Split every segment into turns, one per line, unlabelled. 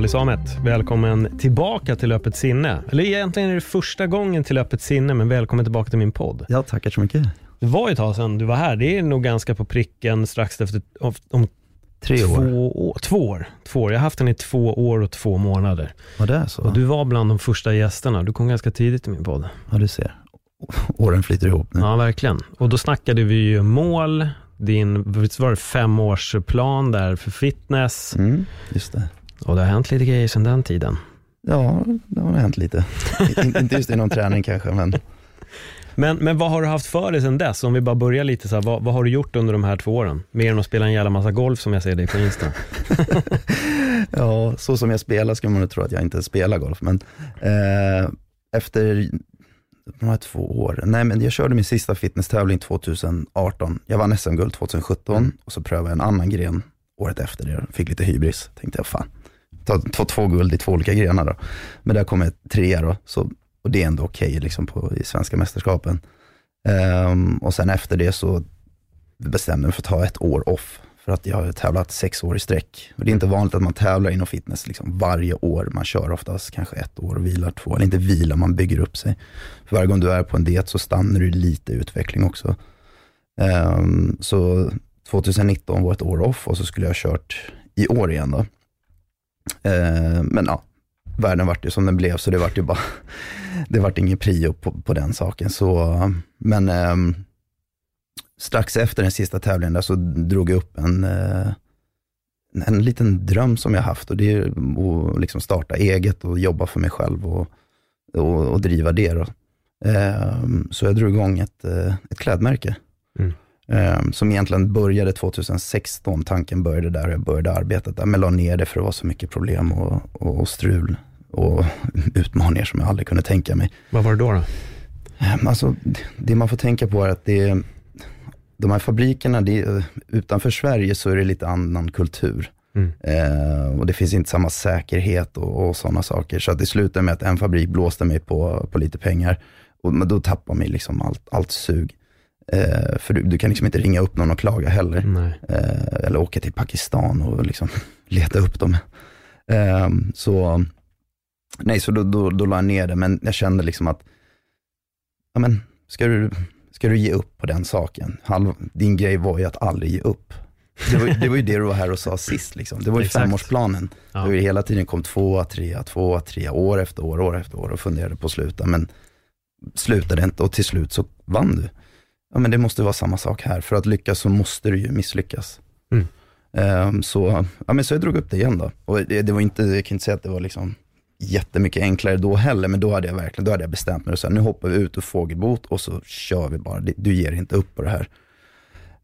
Ali Samet, välkommen tillbaka till Öppet sinne. Eller egentligen är det första gången till Öppet sinne, men välkommen tillbaka till min podd.
Ja, tackar så mycket.
Det var ju ett tag sedan du var här. Det är nog ganska på pricken strax efter om,
Tre
två
år.
år. Två år. Två år. Jag har haft den i två år och två månader.
Var det är så?
Och du var bland de första gästerna. Du kom ganska tidigt till min podd.
Ja, du ser. Åren flyter ihop nu.
Ja, verkligen. Och då snackade vi ju mål, din var det femårsplan där för fitness.
Mm, just det.
Och det har hänt lite grejer sedan den tiden.
Ja, det har hänt lite. In- Inte just inom träning kanske, men
Men, men vad har du haft för dig sedan dess? Om vi bara börjar lite så här, vad, vad har du gjort under de här två åren? Mer än att spela en jävla massa golf som jag ser dig på Insta.
ja, så som jag spelar ska man nog tro att jag inte spelar golf. Men eh, efter de här två åren, nej men jag körde min sista fitnesstävling 2018. Jag vann SM-guld 2017 och så prövade jag en annan gren året efter det. Fick lite hybris, tänkte jag fan, ta, ta två guld i två olika grenar då. Men där kom jag trea då, så, och det är ändå okej liksom på, i svenska mästerskapen. Um, och sen efter det så bestämde jag mig för att ta ett år off. För att jag har tävlat sex år i sträck. Och det är inte vanligt att man tävlar inom fitness liksom varje år. Man kör oftast kanske ett år och vilar två. Eller inte vila, man bygger upp sig. För varje gång du är på en diet så stannar du lite i utveckling också. Um, så 2019 var ett år off och så skulle jag ha kört i år igen då. Eh, men ja, världen vart ju som den blev så det vart ju bara, det vart ingen prio på, på den saken. Så, men eh, strax efter den sista tävlingen där så drog jag upp en, eh, en liten dröm som jag haft och det är att liksom starta eget och jobba för mig själv och, och, och driva det. Då. Ehm, så jag drog igång ett, eh, ett klädmärke.
Mm.
Ehm, Som egentligen började 2016. Tanken började där och jag började arbetet där. Men la ner det för det var så mycket problem och, och, och strul och utmaningar som jag aldrig kunde tänka mig.
vad var det då? då?
Ehm, Alltså, det man får tänka på är att det, de här fabrikerna, det, utanför Sverige så är det lite annan kultur.
Mm.
Eh, och det finns inte samma säkerhet och, och sådana saker. Så att det slutade med att en fabrik blåste mig på, på lite pengar. Och, men då tappar man liksom allt, allt sug. Eh, för du, du kan liksom inte ringa upp någon och klaga heller. Eh, eller åka till Pakistan och liksom leta upp dem. Eh, så nej, så då, då, då la jag ner det, men jag kände liksom att, ja men, ska du, ska du ge upp på den saken? Halv, din grej var ju att aldrig ge upp. Det var, det var ju det du var här och sa sist, liksom. det var ju
Exakt.
femårsplanen.
Ja.
Ju hela tiden kom tvåa, trea, tvåa, trea, år efter år, år efter år och funderade på att sluta, men slutade inte och till slut så vann du. Ja men det måste vara samma sak här, för att lyckas så måste du ju misslyckas.
Mm.
Ehm, så, ja, men så jag drog upp det igen då. Och det, det var inte, jag kan inte säga att det var liksom jättemycket enklare då heller, men då hade jag verkligen då hade jag bestämt mig och sagt, nu hoppar vi ut ur fågelbot och så kör vi bara. Du ger inte upp på det här.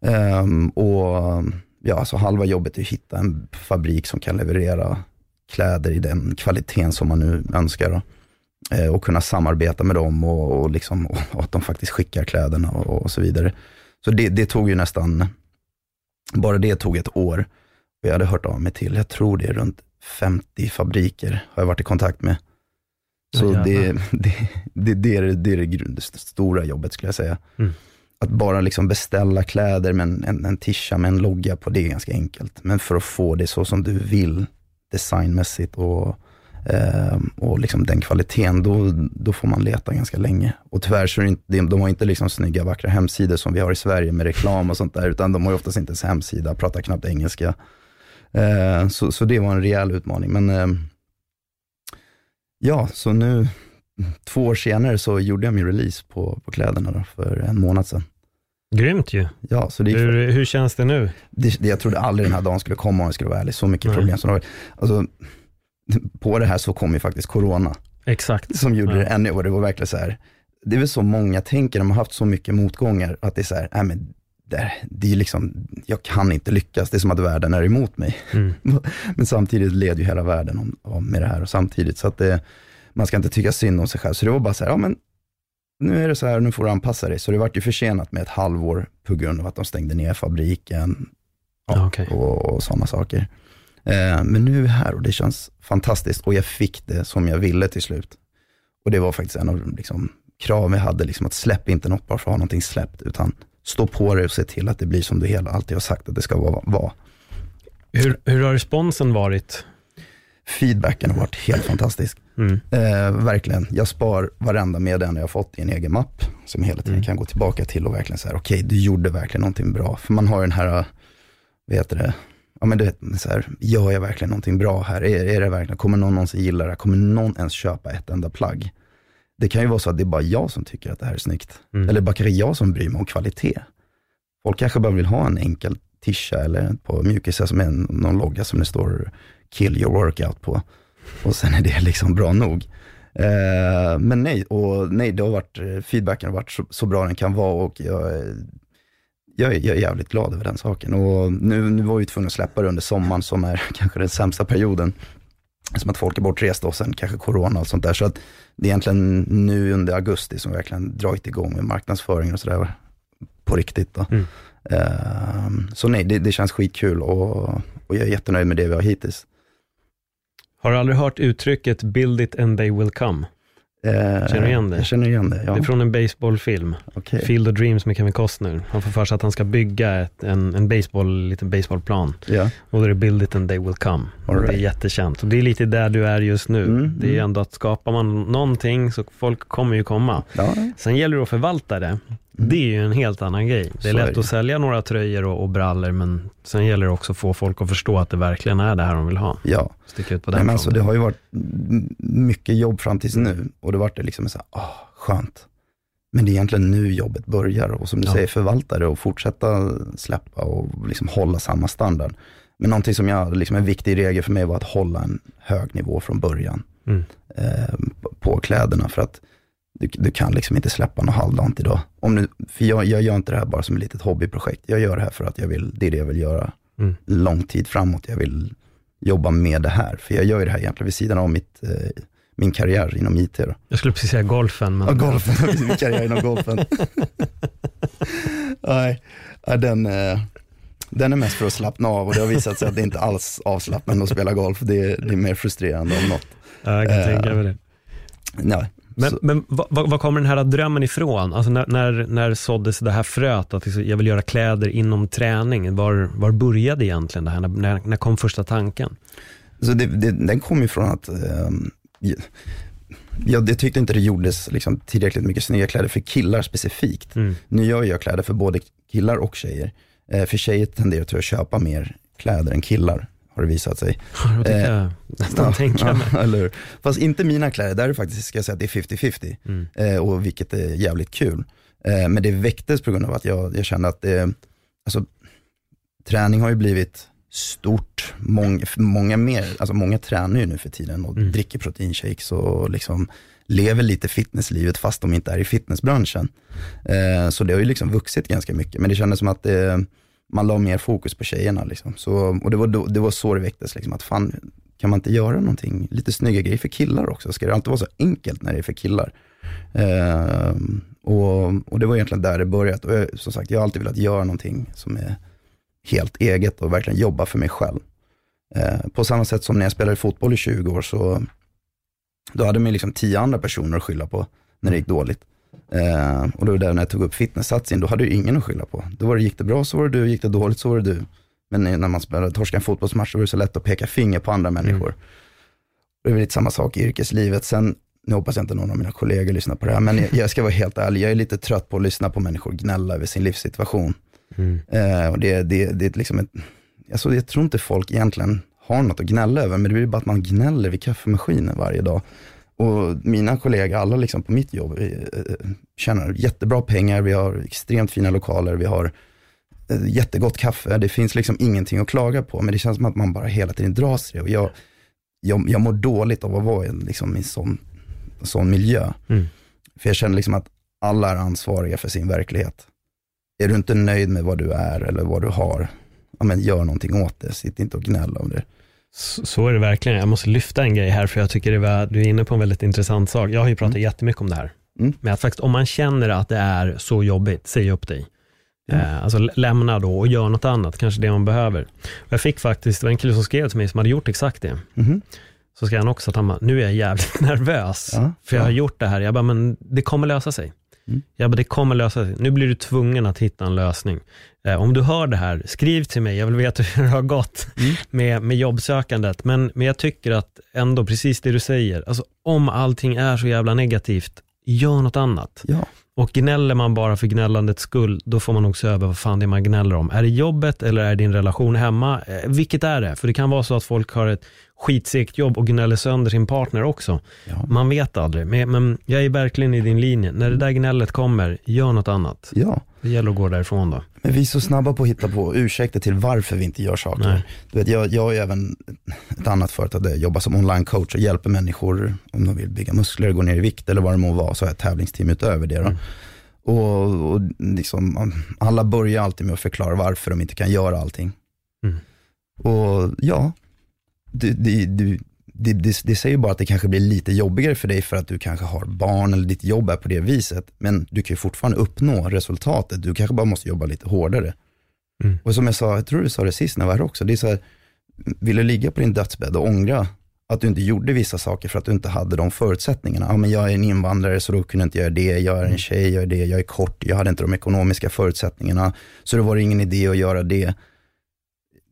Ehm, och ja, alltså halva jobbet är att hitta en fabrik som kan leverera kläder i den kvaliteten som man nu önskar. Då. Eh, och kunna samarbeta med dem och, och, liksom, och att de faktiskt skickar kläderna och, och så vidare. Så det, det tog ju nästan, bara det tog ett år. Och jag hade hört av mig till, jag tror det är runt 50 fabriker har jag varit i kontakt med. Så
Ja,
det, det, det, det, är, det, är det stora jobbet skulle jag säga.
Mm.
Att bara liksom beställa kläder med en, en, en tisha med en logga på, det är ganska enkelt. Men för att få det så som du vill, designmässigt och, och liksom den kvaliteten, då, då får man leta ganska länge. Och tyvärr så är det inte, de, har inte liksom snygga, vackra hemsidor som vi har i Sverige med reklam och sånt där, utan de har ju oftast inte ens hemsida, pratar knappt engelska. Eh, så, så det var en rejäl utmaning. Men eh, ja, så nu, två år senare så gjorde jag min release på, på kläderna då, för en månad sedan.
Grymt ju.
Ja, så det gick
Hur, hur känns det nu?
det, det, jag trodde aldrig den här dagen skulle komma om jag skulle vara ärlig. Så mycket problem som det har varit. Alltså, på det här så kom ju faktiskt corona.
Exakt.
som gjorde
Ja.
det ännu, och det var verkligen så här, det är väl så många tänker man har haft så mycket motgångar, att det är så här, nej men det, det är liksom, jag kan inte lyckas, det är som att världen är emot mig.
Mm.
Men samtidigt leder ju hela världen om, om med det här och samtidigt, så att det, man ska inte tycka synd om sig själv. Så det var bara så här, ja men nu är det så här, nu får du anpassa dig. Så det vart ju försenat med ett halvår på grund av att de stängde ner fabriken
Ja, okej.
och, och sådana saker. Eh, men nu är vi här och det känns fantastiskt och jag fick det som jag ville till slut. Och det var faktiskt en av liksom, kraven jag hade, liksom, att släpp inte något bara för att ha någonting släppt, utan stå på dig och se till att det blir som du hela alltid har sagt att det ska vara. vara.
Hur, hur har responsen varit?
Feedbacken har varit helt fantastisk.
Mm.
Eh, verkligen, jag spar varenda meddelande jag har fått i en egen mapp, som jag hela tiden
Mm.
kan gå tillbaka till och verkligen säga, okej, du gjorde verkligen någonting bra. För man har den här, vad heter det, ja men du vet, så här, gör jag verkligen någonting bra här? Är, är det verkligen, kommer någon någonsin gilla det här? Kommer någon ens köpa ett enda plagg? Det kan ju vara så att det är bara jag som tycker att det här är snyggt.
Mm.
Eller bara kanske jag som bryr mig om kvalitet. Folk kanske bara vill ha en enkel tisha eller på mjukisar som är en, någon logga som det står kill your workout på. Och sen är det liksom bra nog. Eh, men nej, och nej, det har varit, eh, feedbacken har varit så, så bra den kan vara och jag, är- jag, är- jag är jävligt glad över den saken. Och nu, nu var vi tvungna att släppa det under sommaren som är kanske den sämsta perioden. Som att folk är bortresta och sen kanske corona och sånt där. Så att det är egentligen nu under augusti som vi verkligen dragit igång med marknadsföringen och sådär på riktigt. Då.
Mm.
Eh, så nej, det, det känns skitkul och, och jag är jättenöjd med det vi har hittills.
Har du aldrig hört uttrycket build it and they will come?
Eh,
Känner du igen det?
Jag känner igen det, ja.
Det är från en baseballfilm,
Okej.
Field of Dreams med Kevin Costner. Han får för sig att han ska bygga ett, en, en baseball, liten baseballplan.
Ja.
Och då är det build it and they will come. Och Det är
right.
jättekänt. Och det är lite där du är just nu.
Mm,
det är
mm.
ändå att skapar man någonting så folk kommer ju komma.
Ja,
Sen gäller det att förvalta det. Det är ju en helt annan grej. Det är
Så är
lätt
det.
att sälja några tröjor och, och brallor men sen gäller det också att få folk att förstå att det verkligen är det här de vill ha.
ja.
Sticka ut på
Nej,
den
men alltså, det har ju varit mycket jobb fram tills nu och det vart det liksom så här, ah, skönt. Men det är egentligen nu jobbet börjar och som du
Ja.
säger, förvalta det och fortsätta släppa och liksom hålla samma standard. Men någonting som jag, liksom en viktig regel för mig var att hålla en hög nivå från början
Mm.
eh, på kläderna för att du, du kan liksom inte släppa något halvdant idag. Om nu, för jag, jag gör inte det här bara som ett litet hobbyprojekt. Jag gör det här för att jag vill, det är det jag vill göra
Mm.
lång tid framåt. Jag vill jobba med det här. För jag gör ju det här egentligen vid sidan av mitt, eh, min karriär inom IT. Då.
Jag skulle precis säga golfen men
Ja, golfen, min karriär inom golfen. Nej, den, eh, den är mest för att slappna av och det har visat sig att det inte alls avslappnande att spela golf. Det, är- det är mer frustrerande om något.
Ja, jag kan
Eh,
tänka mig det.
Nej,
Men,
så-
men vad, kommer den här drömmen ifrån? Alltså när, när, när såddes det här fröet att liksom, jag vill göra kläder inom träning? Var, var började egentligen det här? När, när, kom första tanken?
Så det, det, den kom ju från att ehm, jag, jag, jag tyckte inte det gjordes liksom, tillräckligt mycket snygga kläder för killar specifikt.
Mm.
Nu gör jag kläder för både killar och tjejer. Eh, för tjejer tenderar till att köpa mer kläder än killar, har det visat sig.
Jag tycker
Eh,
jag nästan tänka mig.
ja, eller hur? Fast inte mina kläder, där är det faktiskt, ska jag säga att det är 50-50.
Mm.
Eh, och vilket är jävligt kul. Eh, men det väcktes på grund av att jag, jag kände att det, alltså, träning har ju blivit stort. Många, många, mer, alltså många tränar ju nu för tiden och
Mm.
dricker proteinshakes och liksom lever lite fitnesslivet fast de inte är i fitnessbranschen. Eh, så det har ju liksom vuxit ganska mycket. Men det kändes som att det, man la mer fokus på tjejerna. Liksom. Så, och det var, då, det var så det väcktes, liksom, att fan, kan man inte göra någonting, lite snygga grejer för killar också? Ska det alltid vara så enkelt när det är för killar? Eh, och, och det var egentligen där det började. Och jag, som sagt, jag har alltid velat göra någonting som är helt eget och verkligen jobba för mig själv. Eh, på samma sätt som när jag spelade fotboll i 20 år så då hade man liksom tio andra personer att skylla på när det gick dåligt. Eh, och då var det där när jag tog upp fitnesssatsningen, då hade ju ingen att skylla på. Då var det, gick det bra så var det du, gick det dåligt så var det du. Men när man spelade torska en fotbollsmatch så var det så lätt att peka finger på andra människor. Det är väl lite samma sak i yrkeslivet. Sen, nu hoppas jag inte någon av mina kollegor lyssnar på det här, men jag, jag ska vara helt ärlig, jag är lite trött på att lyssna på människor gnälla över sin livssituation.
Mm.
Eh, och det, det, det är liksom ett, alltså jag tror inte folk egentligen har något att gnälla över, men det blir bara att man gnäller vid kaffemaskinen varje dag. Och mina kollegor, alla liksom på mitt jobb, eh, eh, tjänar jättebra pengar, vi har extremt fina lokaler, vi har eh, jättegott kaffe, det finns liksom ingenting att klaga på, men det känns som att man bara hela tiden dras till det. Och jag, jag, jag mår dåligt av att vara i liksom, i en sån sån miljö.
Mm.
För jag känner liksom att alla är ansvariga för sin verklighet. Är du inte nöjd med vad du är eller vad du har, ja, men gör någonting åt det. Sitt inte och gnäll om det.
Så, är det verkligen. Jag måste lyfta en grej här, för jag tycker det var, du är inne på en väldigt intressant sak. Jag har ju pratat
Mm.
jättemycket om det här.
Mm.
Men att faktiskt, om man känner att det är så jobbigt, säg upp dig.
Ja.
Eh, alltså lä- lämna då och gör något annat, kanske det man behöver. Och jag fick faktiskt, det var en kille som skrev till mig som hade gjort exakt det.
Mhm.
Så skrev han också att han nu är jag jävligt nervös.
Ja,
för jag har
ja.
gjort det här. Jag bara, men det kommer lösa sig.
Mm.
Jag bara, det kommer lösa sig. Nu blir du tvungen att hitta en lösning. Eh, om du hör det här, skriv till mig. Jag vill veta hur det har gått
Mm.
med, med jobbsökandet. Men, men jag tycker att ändå, precis det du säger, alltså, om allting är så jävla negativt, gör något annat.
Ja,
Och gnäller man bara för gnällandets skull, då får man nog se över vad fan det är man gnäller om. Är det jobbet eller är det din relation hemma? Eh, vilket är det? För det kan vara så att folk har ett skitsegt jobb och gnäller sönder sin partner också.
ja.
Man vet aldrig, men, men jag är verkligen i din linje. När det där gnället kommer, gör något annat.
ja.
Det gäller att gå därifrån då.
Men vi är så snabba på att hitta på ursäkter till varför vi inte gör saker.
Nej.
Du vet, jag, jag har ju även ett annat företag där jag jobbar som online-coach och hjälper människor om de vill bygga muskler, gå ner i vikt eller vad det må vara. Så har jag ett tävlingsteam utöver det. Då.
Mm.
Och, och liksom, alla börjar alltid med att förklara varför de inte kan göra allting.
Mm.
Och ja, det, det, det, det, det, det säger bara att det kanske blir lite jobbigare för dig för att du kanske har barn eller ditt jobb är på det viset. Men du kan ju fortfarande uppnå resultatet. Du kanske bara måste jobba lite hårdare.
Mm.
Och som jag sa, jag tror du sa det sist när jag var här också, det är så här, vill du ligga på din dödsbädd och ångra att du inte gjorde vissa saker för att du inte hade de förutsättningarna. Ja, men jag är en invandrare så då kunde jag inte göra det, jag är en tjej, jag är det, jag är kort, jag hade inte de ekonomiska förutsättningarna, så det var ingen idé att göra det.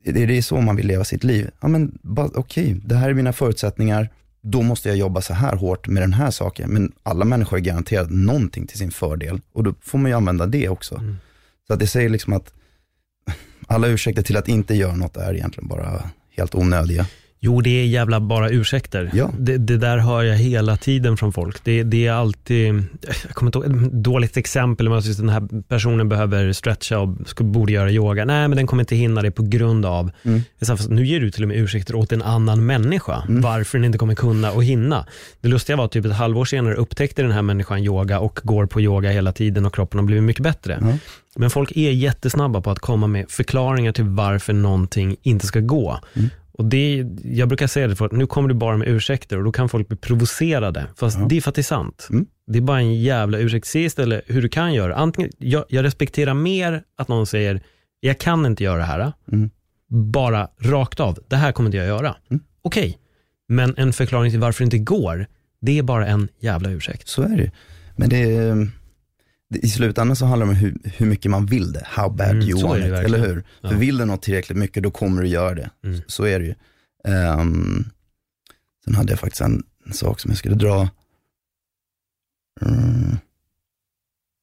Det är det så man vill leva sitt liv. Ja, men okej, det här är mina förutsättningar, då måste jag jobba så här hårt med den här saken. Men alla människor är garanterat någonting till sin fördel och då får man ju använda det också.
Mm.
Så att det säger liksom att alla ursäkter till att inte göra något är egentligen bara helt onödiga.
Jo, det är jävla bara ursäkter.
Ja.
Det, det där hör jag hela tiden från folk. Det, det är alltid, jag kommer inte ihåg, ett dåligt exempel, men att den här personen behöver stretcha och ska, borde göra yoga. Nej, men den kommer inte hinna det på grund av,
Mm.
Nu ger du till och med ursäkter åt en annan människa,
Mm.
varför den inte kommer kunna och hinna. Det lustiga var att typ ett halvår senare upptäckte den här människan yoga och går på yoga hela tiden och kroppen har blivit mycket bättre.
Ja.
Men folk är jättesnabba på att komma med förklaringar till varför någonting inte ska gå.
Mm.
Och det, jag brukar säga det för att nu kommer du bara med ursäkter och då kan folk bli provocerade. Fast
Ja.
det är för att det är sant.
Mm.
Det är bara en jävla ursäkt. Se istället hur du kan göra. Antingen, jag, jag respekterar mer att någon säger, jag kan inte göra det här.
Mm.
Bara rakt av, det här kommer inte jag göra.
Mm.
Okej, men en förklaring till varför det inte går, det är bara en jävla ursäkt.
Så är det. Men det, är- det, i slutändan så handlar det om hur, hur mycket man vill det. How bad
Mm,
you want it, eller hur?
Ja.
För vill du något tillräckligt mycket, då kommer du göra det.
Mm.
Så är det ju. Ehm, sen hade jag faktiskt en, en sak som jag skulle dra. Mm.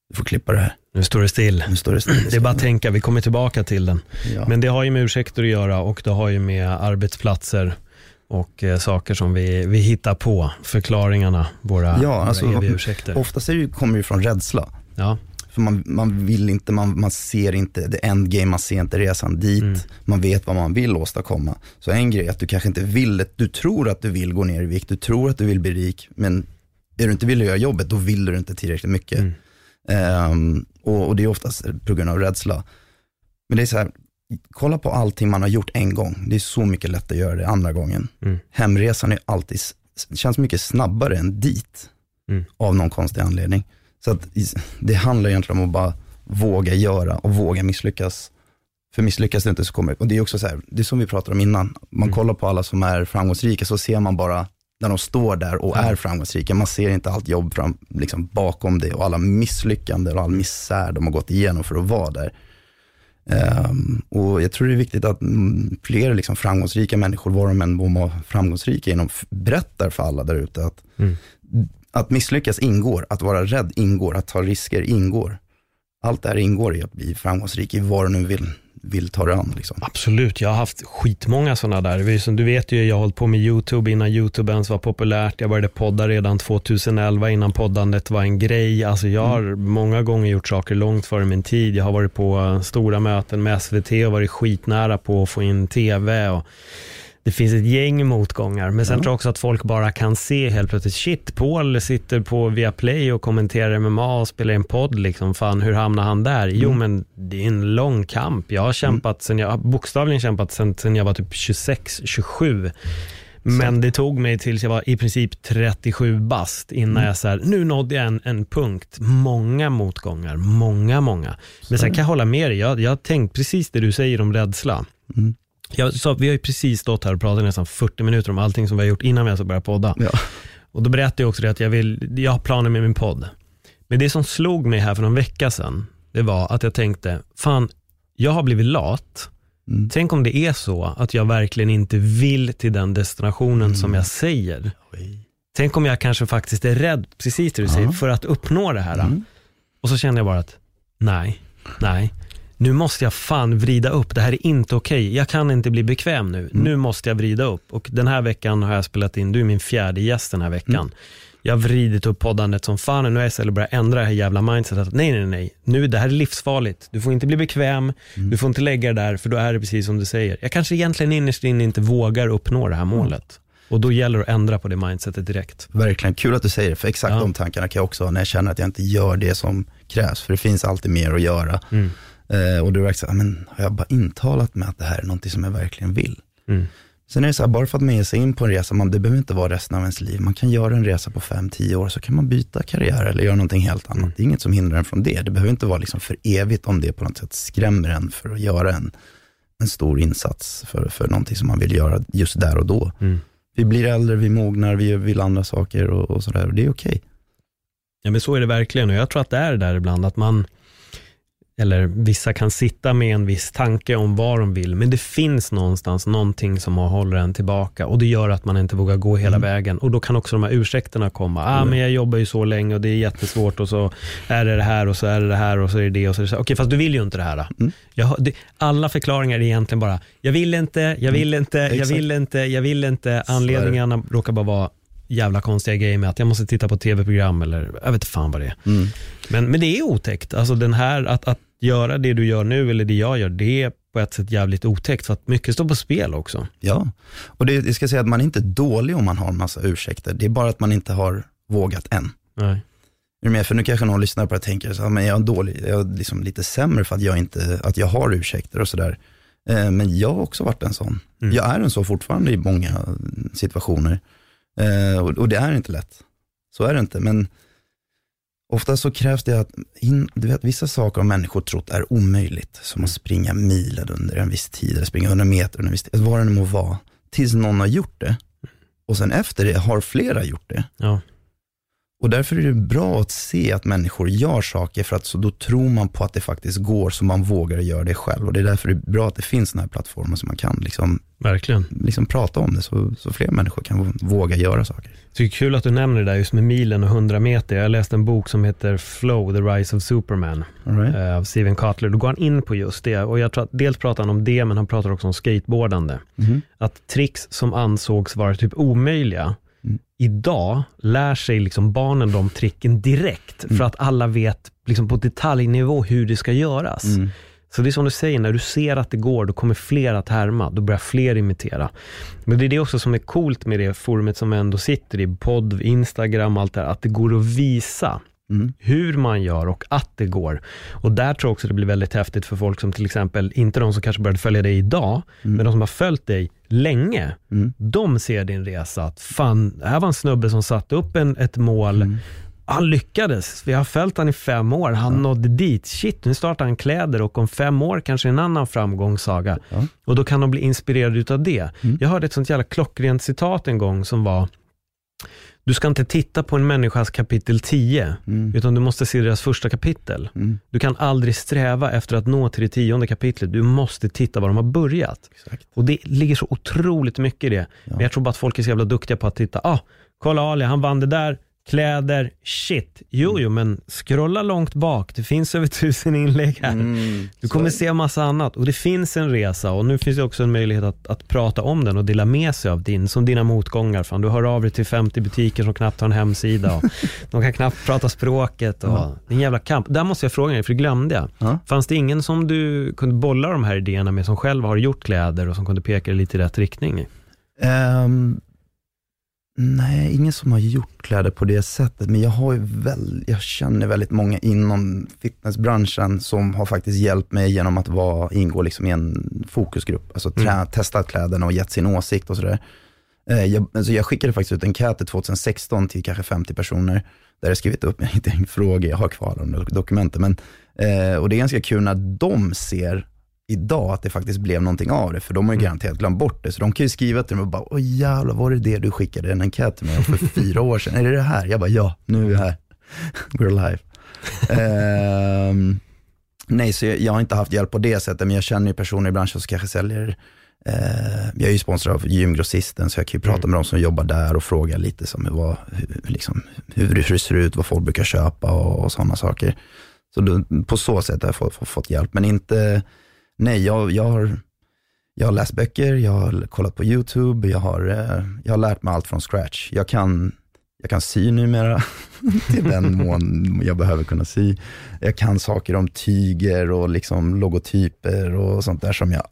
Du får klippa det här.
Nu står det still.
Nu står det still.
Det är bara att tänka, vi kommer tillbaka till den.
Ja.
Men det har ju med ursäkter att göra och det har ju med arbetsplatser och eh, saker som vi, vi hittar på, förklaringarna, våra,
Ja, alltså,
våra eviga ursäkter.
Oftast är det, ju- kommer det ju från rädsla.
Ja,
För man, man vill inte, man, man ser inte the endgame, man ser inte resan dit.
Mm.
Man vet vad man vill åstadkomma. Så en grej är att du kanske inte vill. Du tror att du vill gå ner i vikt, du tror att du vill bli rik. Men är du inte vill göra jobbet, då vill du inte tillräckligt mycket.
Mm.
Ehm, och, och det är oftast på grund av rädsla. Men det är så här, kolla på allting man har gjort en gång. Det är så mycket lättare att göra det andra gången.
Mm.
Hemresan är alltid, känns mycket snabbare än dit.
Mm.
Av någon konstig anledning. Så att det handlar egentligen om att bara våga göra och våga misslyckas. För misslyckas du inte så kommer och det är också så här, det är som vi pratade om innan. Man
Mm.
kollar på alla som är framgångsrika så ser man bara när de står där och är framgångsrika. Man ser inte allt jobb fram, liksom bakom det och alla misslyckanden och all misär de har gått igenom för att vara där. Ehm, och jag tror det är viktigt att mm, fler liksom framgångsrika människor, var de än må vara framgångsrika inom, berättar för alla där ute att,
Mm.
Att misslyckas ingår, att vara rädd ingår, att ta risker ingår. Allt det här ingår i att bli framgångsrik i vad du nu vill, vill ta dig an. Liksom.
absolut. Jag har haft skitmånga sådana där. Som Du vet ju, jag har hållit på med YouTube innan YouTube ens var populärt. Jag började podda redan 2011 innan poddandet var en grej. Alltså jag har många gånger gjort saker långt före min tid. Jag har varit på eh, stora möten med SVT och varit skitnära på att få in tv. Och det finns ett gäng motgångar. Men sen
Ja.
tror jag också att folk bara kan se helt plötsligt, shit, Paul sitter på Viaplay och kommenterar MMA och spelar en podd. Liksom. Fan, hur hamnar han där? Jo,
Mm.
men det är en lång kamp. Jag har kämpat sen jag, bokstavligen kämpat sen, sen jag var typ 26, 27. Men det tog mig tills jag var i princip 37 bast innan
Mm.
jag så här, nu nådde jag en, en punkt. Många motgångar, många, många. Men sen kan jag hålla med dig, jag, jag har tänkt precis det du säger om rädsla.
Mm.
Jag sa, vi har ju precis stått här och pratat i nästan 40 minuter om allting som vi har gjort innan vi ens har börjat podda.
Ja.
Och då berättade jag också det att jag, vill, jag har planer med min podd. Men det som slog mig här för någon vecka sedan, det var att jag tänkte, fan, jag har blivit lat.
Mm.
Tänk om det är så att jag verkligen inte vill till den destinationen som jag säger. Tänk om jag kanske faktiskt är rädd, precis det du säger,
Ja.
för att uppnå det här.
Mm.
Och så kände jag bara att, nej, nej. Nu måste jag fan vrida upp, det här är inte okej. Jag kan inte bli bekväm nu.
Mm.
Nu måste jag vrida upp. Och den här veckan har jag spelat in, du är min fjärde gäst den här veckan.
Mm.
Jag har vridit upp poddandet som fan och nu har jag istället börjat ändra det här jävla mindsetet. Nej, nej, nej. Nu, det här är livsfarligt. Du får inte bli bekväm.
Mm.
Du får inte lägga det där, för då är det precis som du säger. Jag kanske egentligen innerst inne inte vågar uppnå det här målet. Och då gäller det att ändra på det mindsetet direkt.
Verkligen, kul att du säger det, för exakt
Ja.
de tankarna kan jag också ha när jag känner att jag inte gör det som krävs, för det finns alltid mer att göra.
Mm.
Eh, och du verkar så, men har jag bara intalat mig att det här är någonting som jag verkligen vill?
Mm.
Sen är det så här, bara för att man ger sig in på en resa, man, det behöver inte vara resten av ens liv. Man kan göra en resa på 5-10 år, så kan man byta karriär eller göra någonting helt annat.
Mm.
Det är inget som hindrar en från det. Det behöver inte vara liksom för evigt om det på något sätt skrämmer en för att göra en, en stor insats för, för någonting som man vill göra just där och då.
Mm.
Vi blir äldre, vi mognar, vi vill andra saker och, och sådär. Och det är okej.
Ja men så är det verkligen och jag tror att det är det där ibland att man, eller vissa kan sitta med en viss tanke om vad de vill, men det finns någonstans någonting som håller en tillbaka och det gör att man inte vågar gå hela
Mm.
vägen och då kan också de här ursäkterna komma. Ah,
Mm.
men jag jobbar ju så länge och det är jättesvårt och så är det det här och så är det det här och så är det det och så är det så. Okej, fast du vill ju inte det här.
Mm.
Jag, det, alla förklaringar är egentligen bara, jag vill inte, jag vill inte, jag vill inte, jag vill inte. Anledningarna råkar bara vara jävla konstiga grejer med att jag måste titta på tv-program eller jag vet fan vad det är.
Mm.
Men, men det är otäckt. Alltså den här, att, att göra det du gör nu eller det jag gör, det är på ett sätt jävligt otäckt för att mycket står på spel också.
Ja, och det, jag ska säga att man är inte dålig om man har en massa ursäkter. Det är bara att man inte har vågat än.
Nej.
Är med? För nu kanske någon lyssnar på det och tänker, så, men jag är dålig, jag är liksom lite sämre för att jag, inte, att jag har ursäkter och sådär. Eh, men jag har också varit en sån.
Mm.
Jag är en så fortfarande i många situationer. Eh, och, och det är inte lätt. Så är det inte, men ofta så krävs det att, in, du vet vissa saker har människor trott är omöjligt. Som att springa milen under en viss tid, eller springa 100 meter under en viss tid, vad det nu må vara. Tills någon har gjort det. Och sen efter det har flera gjort det.
Ja.
Och därför är det bra att se att människor gör saker, för att så då tror man på att det faktiskt går, så man vågar göra det själv. Och det är därför det är bra att det finns sådana här plattformar som man kan liksom,
Verkligen.
liksom prata om det, så, så fler människor kan våga göra saker.
Tycker kul att du nämner det där just med milen och 100 meter. Jag läste en bok som heter Flow, The Rise of Superman
right?
eh, av Steven Kotler. Då går han in på just det och jag tror att dels pratar han om det men han pratar också om skateboardande.
Mhm.
Att tricks som ansågs vara typ omöjliga,
Mm.
idag lär sig liksom barnen de tricken direkt för att alla vet liksom på detaljnivå hur det ska göras.
Mm.
Så det är som du säger, när du ser att det går, då kommer fler att härma, då börjar fler imitera. Men det är det också som är coolt med det forumet som ändå sitter i, podd, Instagram, allt det här, att det går att visa
Mm.
hur man gör och att det går. Och där tror jag också det blir väldigt häftigt för folk som till exempel, inte de som kanske började följa dig idag, men de som har följt dig länge,
Mm.
de ser din resa, att fan, här var en snubbe som satte upp en, ett mål,
Mm.
han lyckades. Vi har följt han i fem år. Han nådde dit. Shit, nu startar han kläder och om fem år kanske en annan framgångssaga.
Ja.
Och då kan de bli inspirerade utav det.
Mm.
Jag hörde ett sånt jävla klockrent citat en gång som var du ska inte titta på en människas kapitel 10,
Mm.
utan du måste se deras första kapitel.
Mm.
Du kan aldrig sträva efter att nå till det tionde kapitlet. Du måste titta var de har börjat.
Exakt.
Och det ligger så otroligt mycket i det.
Ja.
Men jag tror bara att folk är så jävla duktiga på att titta. Ah, kolla Ali, han vann det där. Kläder, shit. Jo, jo, men scrolla långt bak. Det finns över tusen inlägg här.
Mm.
Du kommer
Så-
se massa annat och det finns en resa och nu finns det också en möjlighet att, att prata om den och dela med sig av din, som dina motgångar. Fan, du hör av dig till 50 butiker som knappt har en hemsida och de kan knappt prata språket. Och,
Ja.
Det är en jävla kamp. Där måste jag fråga dig, för det glömde jag.
Ja.
Fanns det ingen som du kunde bolla de här idéerna med som själv har gjort kläder och som kunde peka dig lite i rätt riktning?
Ehm, nej, ingen som har gjort kläder på det sättet, men jag, har ju väl, jag känner väldigt många inom fitnessbranschen som har faktiskt hjälpt mig genom att vara, ingå liksom i en fokusgrupp, alltså trä,
Mm.
testat kläderna och gett sin åsikt och sådär. Eh, jag, alltså jag skickade faktiskt ut en enkät 2016 till kanske 50 personer, där jag skrivit upp en fråga, jag har kvar de dok- dokumenten, men, eh, och det är ganska kul när de ser idag att det faktiskt blev någonting av det, för de har ju
Mm.
garanterat glömt bort det. Så de kan ju skriva till mig och bara, åh jävlar, var det det du skickade en enkät till mig för fyra år sedan? Är det det här? Jag bara, ja, nu är vi här. We're alive. Ehm, nej, så jag, jag har inte haft hjälp på det sättet, men jag känner ju personer i branschen som kanske säljer Eh, jag är ju sponsrad av Gymgrossisten, så jag kan ju prata
Mm.
med de som jobbar där och fråga lite som vad, hur, liksom, hur, hur det ser ut, vad folk brukar köpa och, och sådana saker. Så då, på så sätt har jag fått, fått hjälp, men inte, nej, jag, jag, har, jag har läst böcker, jag har kollat på YouTube, jag har, eh, jag har lärt mig allt från scratch. Jag kan, jag kan sy numera, till den mån jag behöver kunna sy. Jag kan saker om tyger och liksom logotyper och sånt där som jag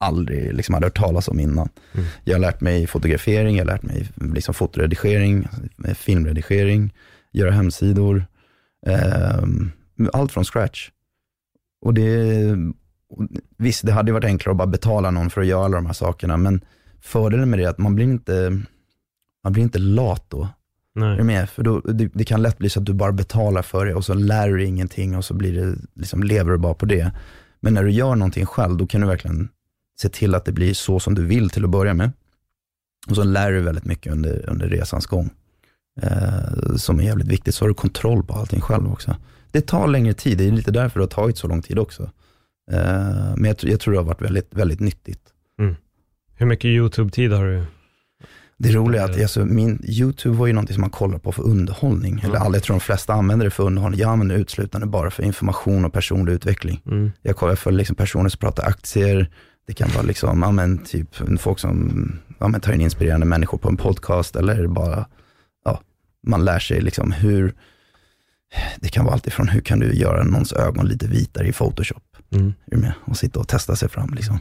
aldrig liksom hade hört talas om innan.
Mm.
Jag har lärt mig fotografering, jag har lärt mig liksom fotoredigering, eh, filmredigering, göra hemsidor. ehm, allt från scratch. Och det, visst, det hade varit enklare att bara betala någon för att göra alla de här sakerna, men fördelen med det är att man blir inte, man blir inte lat då. Är du
Nej.
med? För då, det, det kan lätt bli så att du bara betalar för det och så lär du ingenting och så blir det, liksom, lever du bara på det. Men när du gör någonting själv, då kan du verkligen se till att det blir så som du vill till att börja med. Och så lär du dig väldigt mycket under, under resans gång. Eh, som är jävligt viktigt, så har du kontroll på allting själv också. Det tar längre tid, det är lite därför det har tagit så lång tid också. Eh, men jag, jag tror det har varit väldigt, väldigt nyttigt.
Hur mycket YouTube-tid har du?
Det roliga är att alltså, min YouTube var ju någonting som man kollar på för underhållning. Eller
Ja.
alla, jag tror de flesta använder det för underhållning. Jag använder det uteslutande bara för information och personlig utveckling.
Mm.
Jag kollar för liksom personer som pratar aktier. Det kan vara liksom, ja, men, typ, folk som ja, men, tar in inspirerande människor på en podcast. Eller bara, ja, man lär sig liksom hur, det kan vara alltifrån hur kan du göra någons ögon lite vitare i Photoshop.
Mm.
Är du med? Och sitta och testa sig fram. Liksom.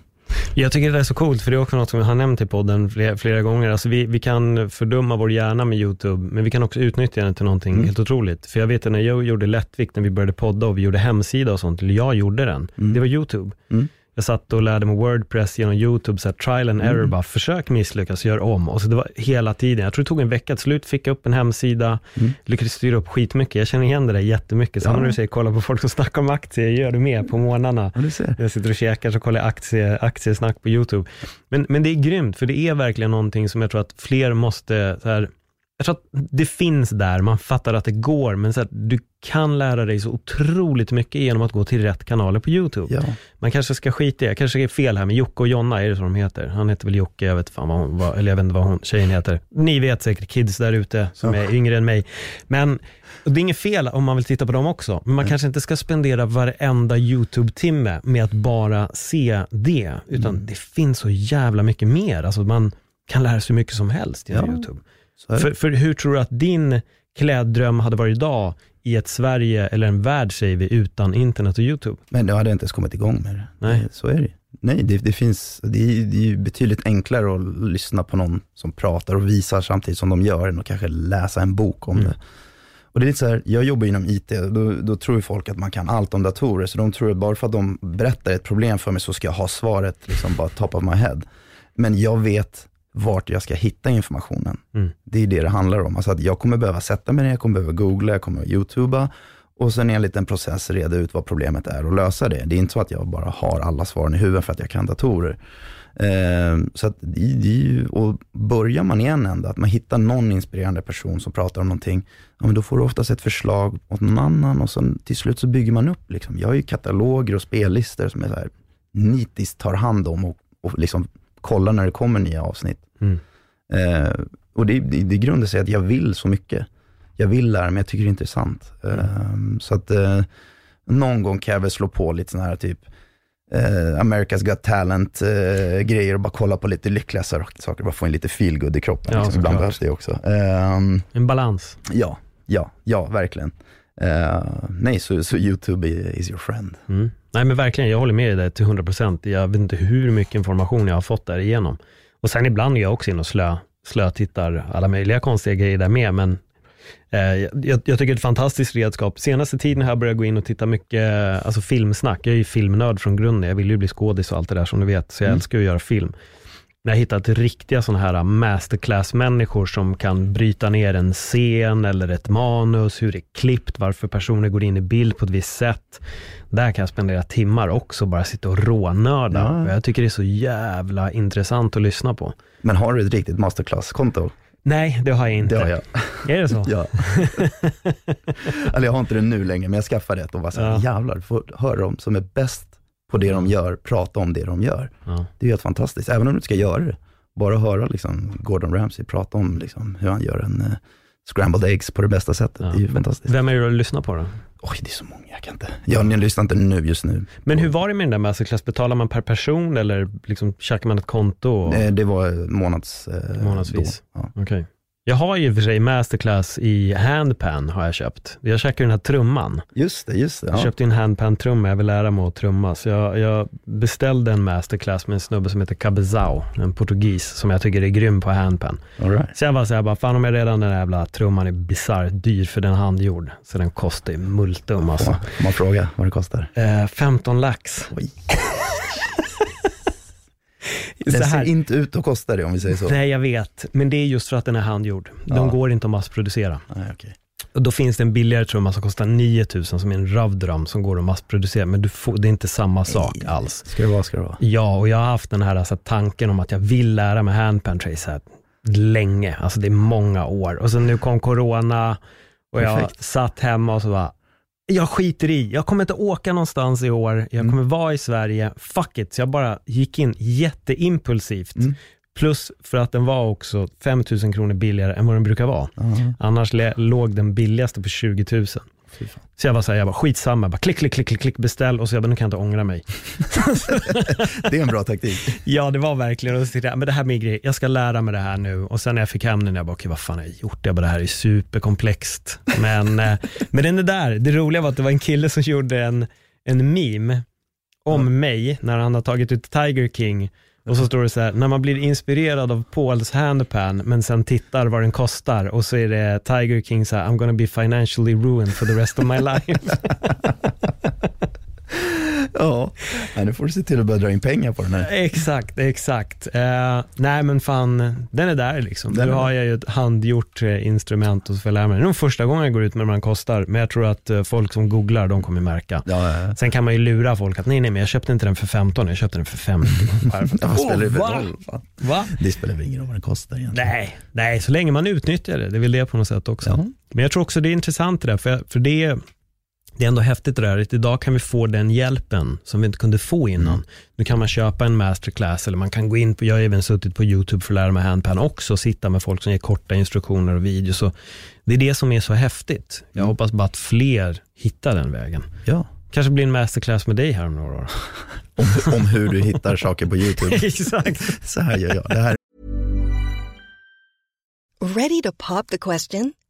Jag tycker det är så coolt, för det är också något som jag har nämnt i podden flera, flera gånger. Alltså vi, vi kan fördumma vår hjärna med YouTube, men vi kan också utnyttja den till någonting
Mm.
helt otroligt. För jag vet att när jag gjorde Lättvikt, när vi började podda och vi gjorde hemsida och sånt, eller jag gjorde den,
Mm.
det var YouTube.
Mm.
Jag satt och lärde mig Wordpress genom YouTube, så här, trial and error,
Mm.
bara försök misslyckas, gör om. Och så det var hela tiden, jag tror det tog en vecka, till slut fick jag upp en hemsida,
Mm.
lyckades styra upp skitmycket. Jag känner igen det där jättemycket. Sen
Ja.
när du säger kolla på folk som snackar om aktier, gör det med på morgnarna.
Ja, du.
Jag sitter och käkar så kollar jag aktie, aktiesnack på YouTube. Men, men det är grymt, för det är verkligen någonting som jag tror att fler måste, så här, jag tror att det finns där, man fattar att det går, men så här, du kan lära dig så otroligt mycket genom att gå till rätt kanaler på YouTube.
Ja.
Man kanske ska skita i, jag kanske är fel här, men Jocke och Jonna, är det så de heter? Han heter väl Jocke, jag vet fan vad hon, vad, eller jag vet inte vad hon, tjejen heter. Ni vet säkert, kids där ute som
Ja.
är yngre än mig. Men det är inget fel om man vill titta på dem också, men man
Nej.
kanske inte ska spendera varenda YouTube-timme med att bara se det, utan
Mm.
det finns så jävla mycket mer. Alltså man kan lära sig hur mycket som helst genom
Ja.
YouTube. För, för hur tror du att din kläddröm hade varit idag i ett Sverige eller en värld, säger vi, utan internet och YouTube?
Men jag hade inte ens kommit igång med det.
Nej.
Det- Så är det Nej, det, det finns, det är, det är betydligt enklare att lyssna på någon som pratar och visar samtidigt som de gör, än att kanske läsa en bok om
Mm.
det. Och det är lite så här, jag jobbar inom IT, då, då tror folk att man kan allt om datorer, så de tror att bara för att de berättar ett problem för mig så ska jag ha svaret, liksom bara top of my head. Men jag vet vart jag ska hitta informationen.
Mm.
Det är det det handlar om. Alltså att jag kommer behöva sätta mig ner, jag kommer behöva googla, jag kommer behöva youtuba och sen enligt en process reda ut vad problemet är och lösa det. Det är inte så att jag bara har alla svaren i huvudet för att jag kan datorer. Eh, så att ju, och börjar man i en ända, att man hittar någon inspirerande person som pratar om någonting, ja, men då får du oftast ett förslag åt någon annan och sen till slut så bygger man upp. Liksom. Jag har ju kataloger och spellistor som jag så här, nitiskt tar hand om och, och liksom kollar när det kommer nya avsnitt.
Mm.
Eh, och det, det, det grundar sig att jag vill så mycket. Jag vill lära mig, jag tycker det är intressant. Eh, så att eh, någon gång kan jag väl slå på lite sådana här typ eh, America's Got Talent eh, och bara kolla på lite lyckliga saker, bara få in lite feelgood i kroppen.
Ja,
liksom. Ibland behövs det också. Ehm,
En balans.
ja, ja, ja, verkligen. Eh, nej, så, så YouTube is your friend.
Mm. Nej men verkligen, jag håller med dig till 100%. Jag vet inte hur mycket information jag har fått därigenom. Och sen ibland är jag också inne och slö, slötittar alla möjliga konstiga grejer där med, men eh, jag, jag tycker det är ett fantastiskt redskap. Senaste tiden har jag börjat gå in och titta mycket alltså filmsnack. Jag är ju filmnörd från grunden. Jag vill ju bli skådis och allt det där som du vet, så jag
Mm.
älskar att göra film. Men jag hittat riktiga sådana här masterclass-människor som kan bryta ner en scen eller ett manus, hur det är klippt, varför personer går in i bild på ett visst sätt. Där kan jag spendera timmar också, bara sitta och rånörda.
Ja.
Jag tycker det är så jävla intressant att lyssna på.
Men har du ett riktigt masterclass-konto?
Nej, det har jag inte.
Det har jag.
Är det så?
Ja. Eller jag har inte det nu längre, men jag skaffade ett och var så här,
Ja.
jävlar, får höra dem som är bäst på det de gör, prata om det de gör.
Ja.
Det är helt fantastiskt, även om du inte ska göra det. Bara höra liksom, Gordon Ramsay prata om liksom, hur han gör en eh, scrambled eggs på det bästa sättet.
Ja.
Det är ju fantastiskt.
Vem är det du lyssnar på då?
Oj, det är så många, jag kan inte. Jag, jag lyssnar inte nu just nu.
Men hur var det med den där masterclass? Betalar man per person eller liksom checkar man ett konto? Och...
Eh, Det var månads... Eh,
Månadsvis.
Då. Ja.
Okej. Jag har ju i och för sig masterclass i handpan har jag köpt. Jag käkar ju den här trumman.
Just det, just det.
Jag
Ja.
köpte en handpan-trumma, jag vill lära mig att trumma. Så jag, jag beställde en masterclass med en snubbe som heter Cabezao, en portugis som jag tycker är grym på handpan.
All right.
Så jag var så här, bara, fan om jag redan den där jävla trumman är bisarrt dyr för den handgjord. Så den kostar ju multum alltså.
Får man fråga vad det kostar?
Eh, 15 lax.
Oj. Den ser inte ut att kosta det om vi säger så.
nej jag vet, men det är just för att den är handgjord. De
Ja.
går inte att massproducera.
Nej, okej.
Och då finns det en billigare trumma som kostar 9000 som är en Ravdrum som går att massproducera, men du får, det är inte samma sak
Nej.
alls.
Ska det vara, ska det vara.
Ja, och jag har haft den här alltså, tanken om att jag vill lära mig handpan trace länge, alltså det är många år. Och sen nu kom corona och jag
Perfekt.
satt hemma och så bara, jag skiter i, jag kommer inte åka någonstans i år, jag
Mm.
kommer vara i Sverige, fuck it. Så jag bara gick in jätteimpulsivt.
Mm.
Plus för att den var också 5000 kronor billigare än vad den brukar vara.
Ja,
Annars låg den billigaste på 20 000. Så jag var såhär, jag bara skitsamma, bara klick, klick, klick, klick, klick, beställ och så jag bara, nu kan jag inte ångra mig.
Det är en bra taktik.
Ja, det var verkligen, och så jag, men det här med grej, jag ska lära mig det här nu. Och sen när jag fick hem den, jag bara, okej vad fan har jag gjort? Jag bara, det här är superkomplext. Men, eh, men den är där, det roliga var att det var en kille som gjorde en, en meme om mig när han har tagit ut Tiger King. Och så står det så här, när man blir inspirerad av Pauls handpan, men sen tittar vad den kostar och så är det Tiger King så här, I'm gonna be financially ruined for the rest of my life.
Ja, nu får du se till att börja dra in pengar på den här.
Exakt, exakt. Eh, nej men fan, den är där liksom.
Den
nu har jag ju ett handgjort eh, instrument och så får jag lära mig. Det är nog första gången jag går ut med vad den kostar, men jag tror att eh, folk som googlar, de kommer märka.
Ja, ja,
Sen kan man ju lura folk att nej, nej, men jag köpte inte den för 15, jag köpte den för 50. Varför?
spelar för
va?
roll?
Va?
Det spelar väl ingen roll vad den kostar egentligen.
Nej, nej, så länge man utnyttjar det, det är väl det på något sätt också.
Ja.
Men jag tror också det är intressant det där, för, för det, det är ändå häftigt det där, idag kan vi få den hjälpen som vi inte kunde få innan.
Mm.
Nu kan man köpa en masterclass eller man kan gå in på, jag har även suttit på YouTube för att lära mig handpan också, och sitta med folk som ger korta instruktioner och videos. Så det är det som är så häftigt. Jag
Mm.
hoppas bara att fler hittar den vägen.
Ja,
Kanske blir en masterclass med dig här om några år.
om, om hur du hittar saker på YouTube.
Exakt.
Så här gör jag. Det här
Ready to pop the question?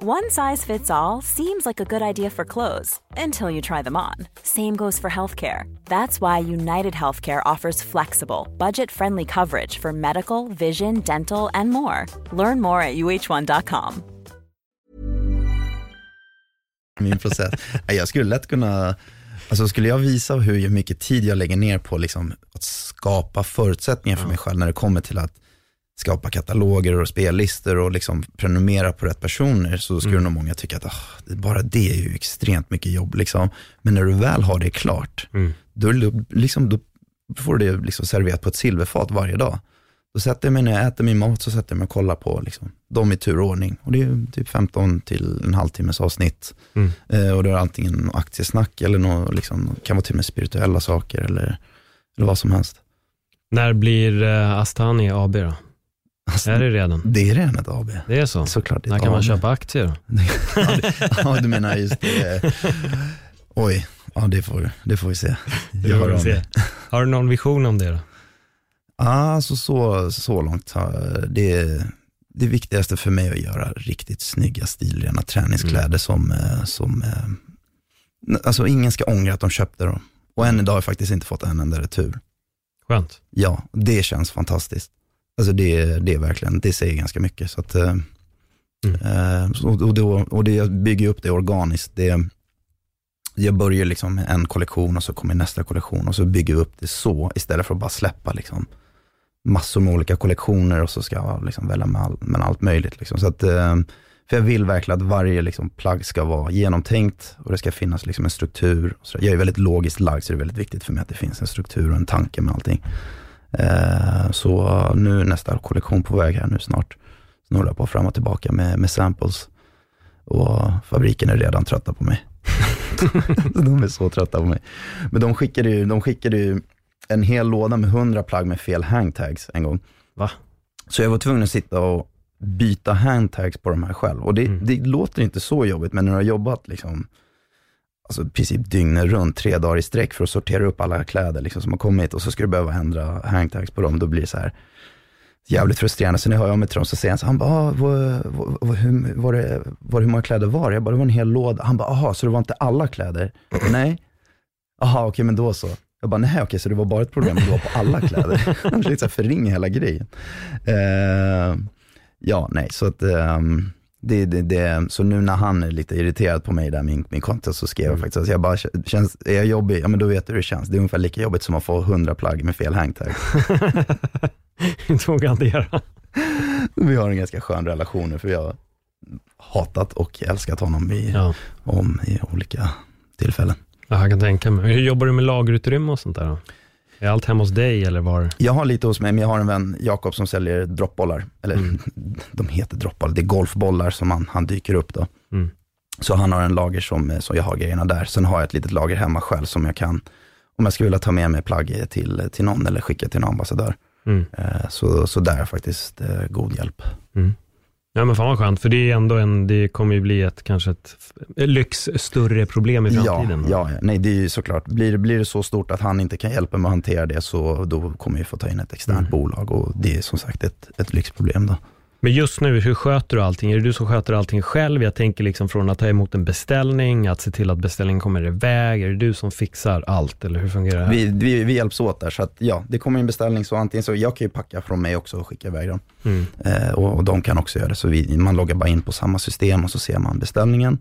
One size fits all seems like a good idea for clothes until you try them on. Same goes for healthcare. That's why United Healthcare offers flexible, budget friendly coverage for medical, vision, dental, and more. Learn more at uh1.com.
min process. Nej, Jag skulle lätt kunna, alltså skulle jag visa hur mycket tid jag lägger ner på liksom att skapa förutsättningar för mig själv när det kommer till att skapa kataloger och spellistor och liksom prenumerera på rätt personer så skulle nog många tycka att det- bara det är ju extremt mycket jobb. Liksom. Men när du väl har det klart,
Mm.
då, liksom, då får du det liksom serverat på ett silverfat varje dag. Då sätter jag mig när jag äter min mat så sätter jag mig och kollar på liksom, dem i tur och ordning. Och det är typ 15 till en halvtimmes avsnitt.
Mm.
Eh, och det är antingen aktiesnack eller något, liksom, kan vara till och med spirituella saker eller, eller vad som helst.
När blir eh, Astani AB då?
Alltså,
Är det redan?
Det är redan ett AB.
Det är så?
Såklart det är
När kan man köpa aktier då?
ja, du menar just det. Oj, ja det får, det får vi se. Jag
får vi se. Har du någon vision om det då?
Alltså så, så långt. Det är det viktigaste för mig att göra riktigt snygga stilrena träningskläder
Mm.
som, eh, som eh, alltså ingen ska ångra att de köpte dem. Och än idag har jag faktiskt inte fått en enda retur.
Skönt.
Ja, det känns fantastiskt. Alltså det, det är verkligen, det säger ganska mycket. Så att, eh,
Mm.
eh, och, då, och det, jag bygger upp det organiskt. Det, jag börjar liksom en kollektion och så kommer nästa kollektion och så bygger jag upp det så istället för att bara släppa liksom massor med olika kollektioner och så ska jag liksom välja med, all, med allt möjligt. Liksom. Så att, eh, för jag vill verkligen att varje liksom, plagg ska vara genomtänkt och det ska finnas liksom, en struktur. Jag är väldigt logiskt lagd så det är väldigt viktigt för mig att det finns en struktur och en tanke med allting. Eh, så nu är nästa kollektion på väg här nu snart. Så nu håller jag på fram och tillbaka med, med samples. Och fabriken är redan trötta på mig. de är så trötta på mig. Men de skickade ju, de skickade ju en hel låda med 100 plagg med fel hangtags en gång.
Va?
Så jag var tvungen att sitta och byta handtags på de här själv. Och det,
Mm.
det låter inte så jobbigt, men när du har jobbat liksom, alltså i princip dygnet runt, tre dagar i sträck för att sortera upp alla kläder liksom, som har kommit och så ska du behöva ändra hangtags på dem, då blir det så här jävligt frustrerande. Så när jag hör av mig till dem så säger han så han bara, ah, vad, vad, vad, hur, var det, var det, hur många kläder var det? Jag bara, det var en hel låda. Han bara, aha, så det var inte alla kläder? nej. Aha, okej, men då så. Jag bara, nej okej, så det var bara ett problem att det var på alla kläder. Han försökte förringa hela grejen. Uh, ja, nej, så att um, det, det, det, så nu när han är lite irriterad på mig där, min, min kompis, så skrev jag faktiskt att jag bara, känns, är jag jobbig, ja men då vet du hur det känns. Det är ungefär lika jobbigt som att få 100 plagg med fel hangtag.
Inte vågar hantera.
Vi har en ganska skön relation nu, för jag har hatat och älskat honom i,
Ja.
om, i olika tillfällen.
ja, jag kan tänka mig. Hur jobbar du med lagerutrymme och sånt där då? Är allt hemma hos dig eller var?
Jag har lite hos mig, men jag har en vän, Jakob, som säljer droppbollar. Eller
Mm.
de heter droppbollar, det är golfbollar som han, han dyker upp då.
Mm.
Så han har en lager som, som jag har grejerna där. Sen har jag ett litet lager hemma själv som jag kan, om jag skulle vilja ta med mig plagg till, till någon eller skicka till en ambassadör.
Mm.
Eh, Så, så där är faktiskt eh, god hjälp.
Ja men fan vad skönt, för det är ändå en, det kommer ju bli ett kanske ett lyx större problem i framtiden.
ja, ja. nej det är ju såklart, blir, blir det så stort att han inte kan hjälpa mig att hantera det så då kommer vi få ta in ett externt
Mm.
bolag och det är som sagt ett, ett lyxproblem då.
Men just nu, hur sköter du allting? Är det du som sköter allting själv? Jag tänker liksom från att ta emot en beställning, att se till att beställningen kommer iväg. Är det du som fixar allt eller hur fungerar det?
Vi, vi, vi hjälps åt där, så att ja, det kommer en beställning så antingen så, jag kan ju packa från mig också och skicka iväg dem.
Mm.
Eh, och, och de kan också göra det, så vi, man loggar bara in på samma system och så ser man beställningen.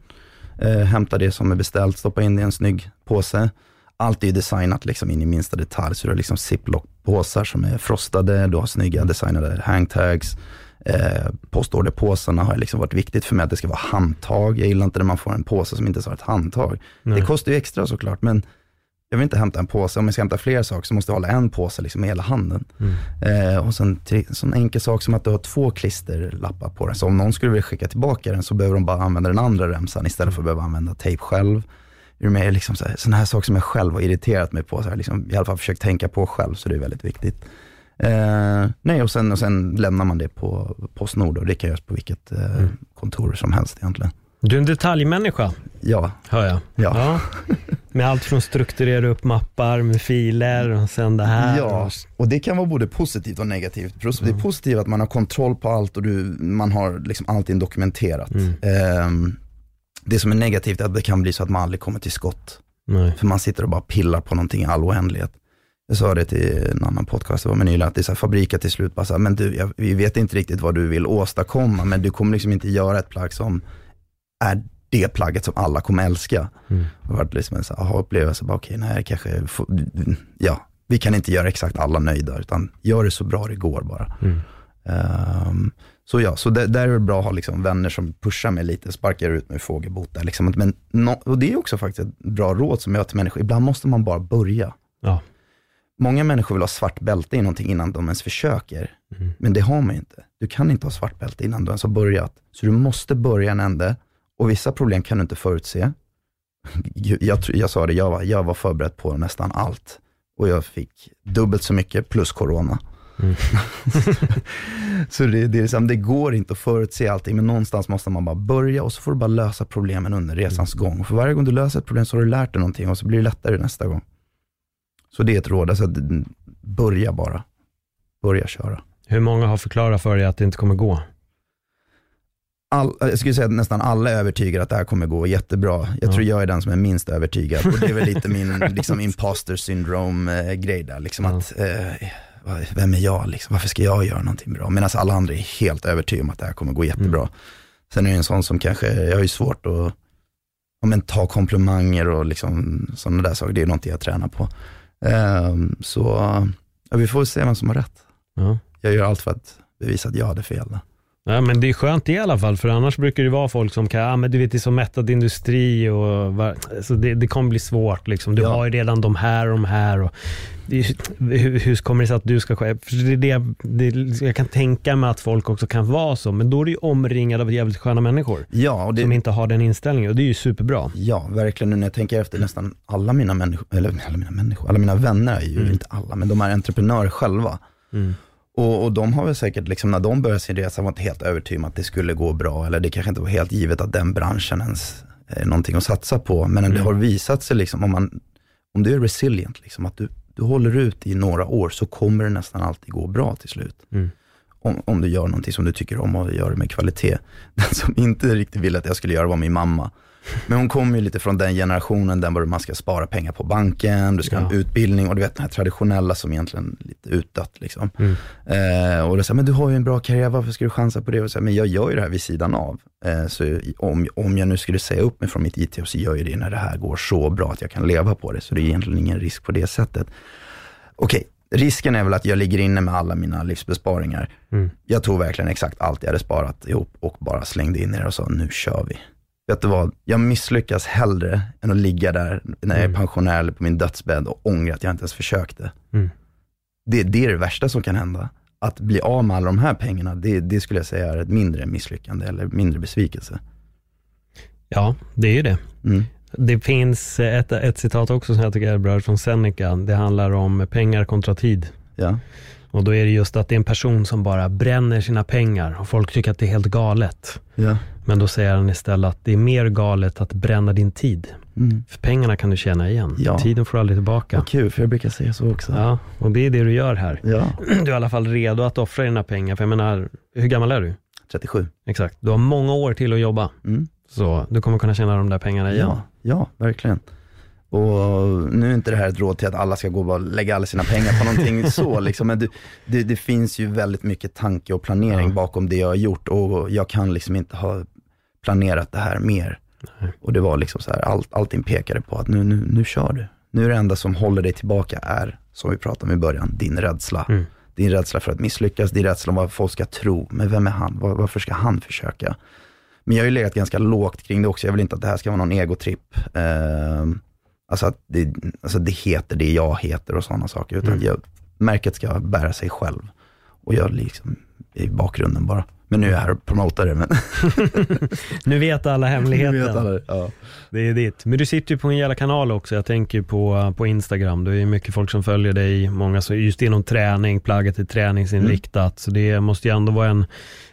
Eh, hämtar det som är beställt, stoppar in det i en snygg påse. Allt är ju designat liksom in i minsta detalj, så du har liksom ziplock-påsar som är frostade, du har snygga designade hangtags. Eh, postorderpåsarna har liksom varit viktigt för mig att det ska vara handtag. Jag gillar inte när man får en påse som inte har ett handtag.
Nej.
Det kostar ju extra såklart, men jag vill inte hämta en påse. Om jag ska hämta fler saker så måste jag hålla en påse liksom i hela handen.
Mm.
Eh, och sen en sån enkel sak som att du har två klisterlappar på den. Så om någon skulle vilja skicka tillbaka den så behöver de bara använda den andra remsan istället för att behöva använda tejp själv. Är med? Liksom så här, sådana här saker som jag själv har irriterat mig på, så här, liksom, i alla fall försökt tänka på själv, så det är väldigt viktigt. Eh, nej, och sen, och sen lämnar man det på Postnord och det kan göras på vilket eh,
Mm.
kontor som helst egentligen.
Du är en detaljmänniska,
Ja,
hör jag.
ja.
Med allt från strukturera upp mappar med filer och sen det här.
Ja, och det kan vara både positivt och negativt. Det är
Mm.
positivt att man har kontroll på allt och du, man har liksom allting dokumenterat.
Mm.
Ehm, det som är negativt är att det kan bli så att man aldrig kommer till skott.
Nej.
För man sitter och bara pillar på någonting i all oändlighet. Jag sa det till en annan podcast, det var med nyligen, att det är så här, fabriker till slut bara så här, men du, jag, vi vet inte riktigt vad du vill åstadkomma, men du kommer liksom inte göra ett plagg som är det plagget som alla kommer älska.
Mm.
Det varit liksom en aha-upplevelse, bara okej, nej, kanske, får- ja, vi kan inte göra exakt alla nöjda, utan gör det så bra det går bara.
Mm.
Ehm, så ja, så där, där är det bra att ha liksom vänner som pushar mig lite, sparkar ut mig i fågelbot där. Liksom. Men nå- och det är också faktiskt ett bra råd som jag har till människor, ibland måste man bara börja.
Ja.
Många människor vill ha svart bälte i någonting innan de ens försöker.
Mm.
Men det har man ju inte. Du kan inte ha svart bälte innan du ens har börjat. Så du måste börja en ände och vissa problem kan du inte förutse. Jag, jag, sa det, jag var, jag var förberedd på nästan allt. Och jag fick dubbelt så mycket plus corona.
Mm.
så det, det, är liksom, det går inte att förutse allting, men någonstans måste man bara börja och så får du bara lösa problemen under resans
Mm.
gång. För varje gång du löser ett problem så har du lärt dig någonting och så blir det lättare nästa gång. Så det är ett råd, alltså, att börja bara. Börja köra.
Hur många har förklarat för dig att det inte kommer gå?
All, jag skulle säga att nästan alla är övertygade att det här kommer gå jättebra. Jag
Ja.
tror jag är den som är minst övertygad. Och det är väl lite min liksom, imposter syndrome eh, grej där. Liksom
Ja.
att, eh, vem är jag? Liksom? Varför ska jag göra någonting bra? Medan alla andra är helt övertygade om att det här kommer gå jättebra.
Mm.
Sen är det en sån som kanske, jag har ju svårt att ja, men, ta komplimanger och liksom, sådana där saker. Det är någonting jag tränar på. Ehm, så ja, vi får se vem som har rätt.
Ja.
Jag gör allt för att bevisa att jag hade fel.
Ja, men det är skönt i alla fall, för annars brukar det vara folk som kan, ja men du vet det är så mättad industri och så det, det kommer bli svårt liksom. Du
Ja.
har ju redan de här och de här och hur, hur kommer det sig att du ska själv, för det, är det, det, jag kan tänka mig att folk också kan vara så, men då är du ju omringad av jävligt sköna människor
Ja, och det,
som inte har den inställningen och det är ju superbra.
Ja, verkligen. Nu när jag tänker efter, nästan alla mina människor, eller alla mina människor, alla mina vänner är ju,
Mm.
inte alla, men de är entreprenörer själva.
Mm.
Och, och de har väl säkert, liksom, när de började sin resa, var inte helt övertygade om att det skulle gå bra, eller det kanske inte var helt givet att den branschen ens är någonting att satsa på. Men det
Mm.
har visat sig, liksom, om, man, om du är resilient, liksom, att du, du håller ut i några år, så kommer det nästan alltid gå bra till slut.
Mm.
Om, om du gör någonting som du tycker om och gör det med kvalitet. Den som inte riktigt ville att jag skulle göra var min mamma. Men hon kommer ju lite från den generationen där man ska spara pengar på banken, du ska ha en
Ja.
utbildning och du vet den här traditionella som egentligen är lite utdött. Liksom.
Mm.
Eh, och då säger men du har ju en bra karriär, varför ska du chansa på det? Och så, här, men jag gör ju det här vid sidan av. Eh, så om, om jag nu skulle säga upp mig från mitt IT, så gör jag det när det här går så bra att jag kan leva på det. Så det är egentligen ingen risk på det sättet. Okej, risken är väl att jag ligger inne med alla mina livsbesparingar.
Mm.
Jag tog verkligen exakt allt jag hade sparat ihop och bara slängde in i det och sa, nu kör vi. Vet du vad, jag misslyckas hellre än att ligga där när jag är
Mm.
pensionär eller på min dödsbädd och ångra att jag inte ens försökte.
Mm.
Det, det är det värsta som kan hända. Att bli av med alla de här pengarna, det, det skulle jag säga är ett mindre misslyckande eller mindre besvikelse.
Ja, det är ju det.
Mm.
Det finns ett, ett citat också som jag tycker är bra från Seneca. Det handlar om pengar kontra tid.
Ja.
Och då är det just att det är en person som bara bränner sina pengar och folk tycker att det är helt galet.
Ja.
Men då säger han istället att det är mer galet att bränna din tid.
Mm.
För pengarna kan du tjäna igen.
Ja.
Tiden får du aldrig tillbaka.
Vad kul, för jag brukar säga så också.
Ja, och det är det du gör här.
ja.
Du är i alla fall redo att offra dina pengar. För jag menar, hur gammal är du?
37.
Exakt. Du har många år till att jobba.
Mm.
Så du kommer kunna tjäna de där pengarna igen.
Ja, ja, verkligen. Och nu är inte det här ett råd till att alla ska gå och bara lägga alla sina pengar på någonting så, liksom. men det, det, det finns ju väldigt mycket tanke och planering
Ja.
bakom det jag har gjort och jag kan liksom inte ha planerat det här mer.
Nej.
Och det var liksom så här, allt, allting pekade på att nu, nu, nu kör du. Nu är det enda som håller dig tillbaka är, som vi pratade om i början, din rädsla.
Mm.
Din rädsla för att misslyckas, din rädsla om vad folk ska tro. Men vem är han? Var, varför ska han försöka? Men jag har ju legat ganska lågt kring det också. Jag vill inte att det här ska vara någon egotripp. Eh, alltså att det, alltså det heter det jag heter och sådana saker. Utan
Mm.
jag, märket ska bära sig själv. Och jag liksom i bakgrunden bara. Men nu är jag här och promotar det. Men
Nu vet alla hemligheten.
Vet alla, ja.
Det är ditt. Men du sitter ju på en jävla kanal också. Jag tänker på, på Instagram. Det är mycket folk som följer dig. Många som just inom träning, plagget är träningsinriktat. Så det måste ju ändå vara en,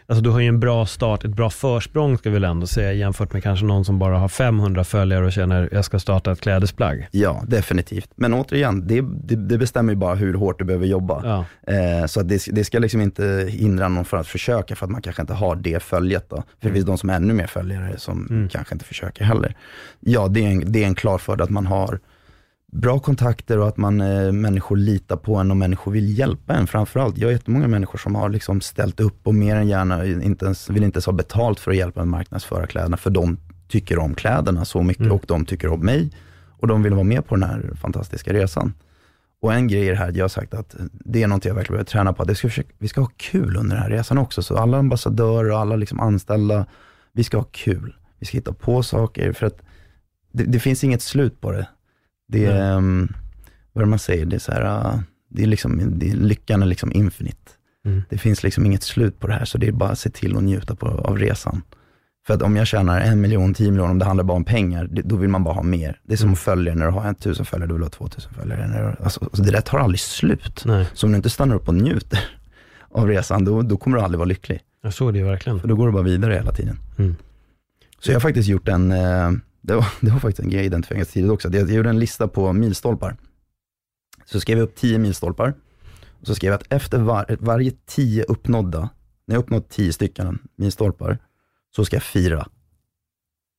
alltså du har ju en bra start, ett bra försprång ska vi väl ändå säga jämfört med kanske någon som bara har 500 följare och känner jag ska starta ett klädesplagg.
Ja, definitivt. Men återigen, det, det, det bestämmer ju bara hur hårt du behöver jobba.
Ja.
Eh, så det, det ska liksom inte hindra någon från att försöka för att man kanske inte har det följet. Då. För det finns de som är ännu mer följare som
Mm.
kanske inte försöker heller. Ja, det är en, det är en klar fördel att man har bra kontakter och att man, eh, människor litar på en och människor vill hjälpa en framförallt. Jag har jättemånga människor som har liksom ställt upp och mer än gärna inte ens, vill inte ens ha betalt för att hjälpa en marknadsföra kläderna, för de tycker om kläderna så mycket
Mm.
och de tycker om mig och de vill vara med på den här fantastiska resan. Och en grej är det här, jag har sagt att det är något jag verkligen behöver träna på, att det ska försöka, vi ska ha kul under den här resan också. Så alla ambassadörer och alla liksom anställda, vi ska ha kul. Vi ska hitta på saker, för att det, det finns inget slut på det. Det är, um, vad man säger, det är så här, uh, det är liksom, det är, lyckan är liksom infinite.
Mm.
Det finns liksom inget slut på det här, så det är bara att se till att njuta på, av resan. För att om jag tjänar en miljon, tio miljoner, om det handlar bara om pengar, det, då vill man bara ha mer. Det är som
Mm.
att följa när du har en tusen följare, då vill du ha två tusen följare. När du, alltså, alltså, det där tar aldrig slut.
Nej,
Så om du inte stannar upp och njuter av resan, då, då kommer du aldrig vara lycklig.
jag såg det verkligen.
För då går du bara vidare hela tiden.
Mm.
Så jag har faktiskt gjort en, eh, det var, det var faktiskt en grej jag identifierade tidigt också. Jag, jag gjorde en lista på milstolpar. Så skrev jag upp tio milstolpar. Och så skrev jag att efter var, varje tio uppnådda, när jag uppnått tio stycken milstolpar, så ska jag fira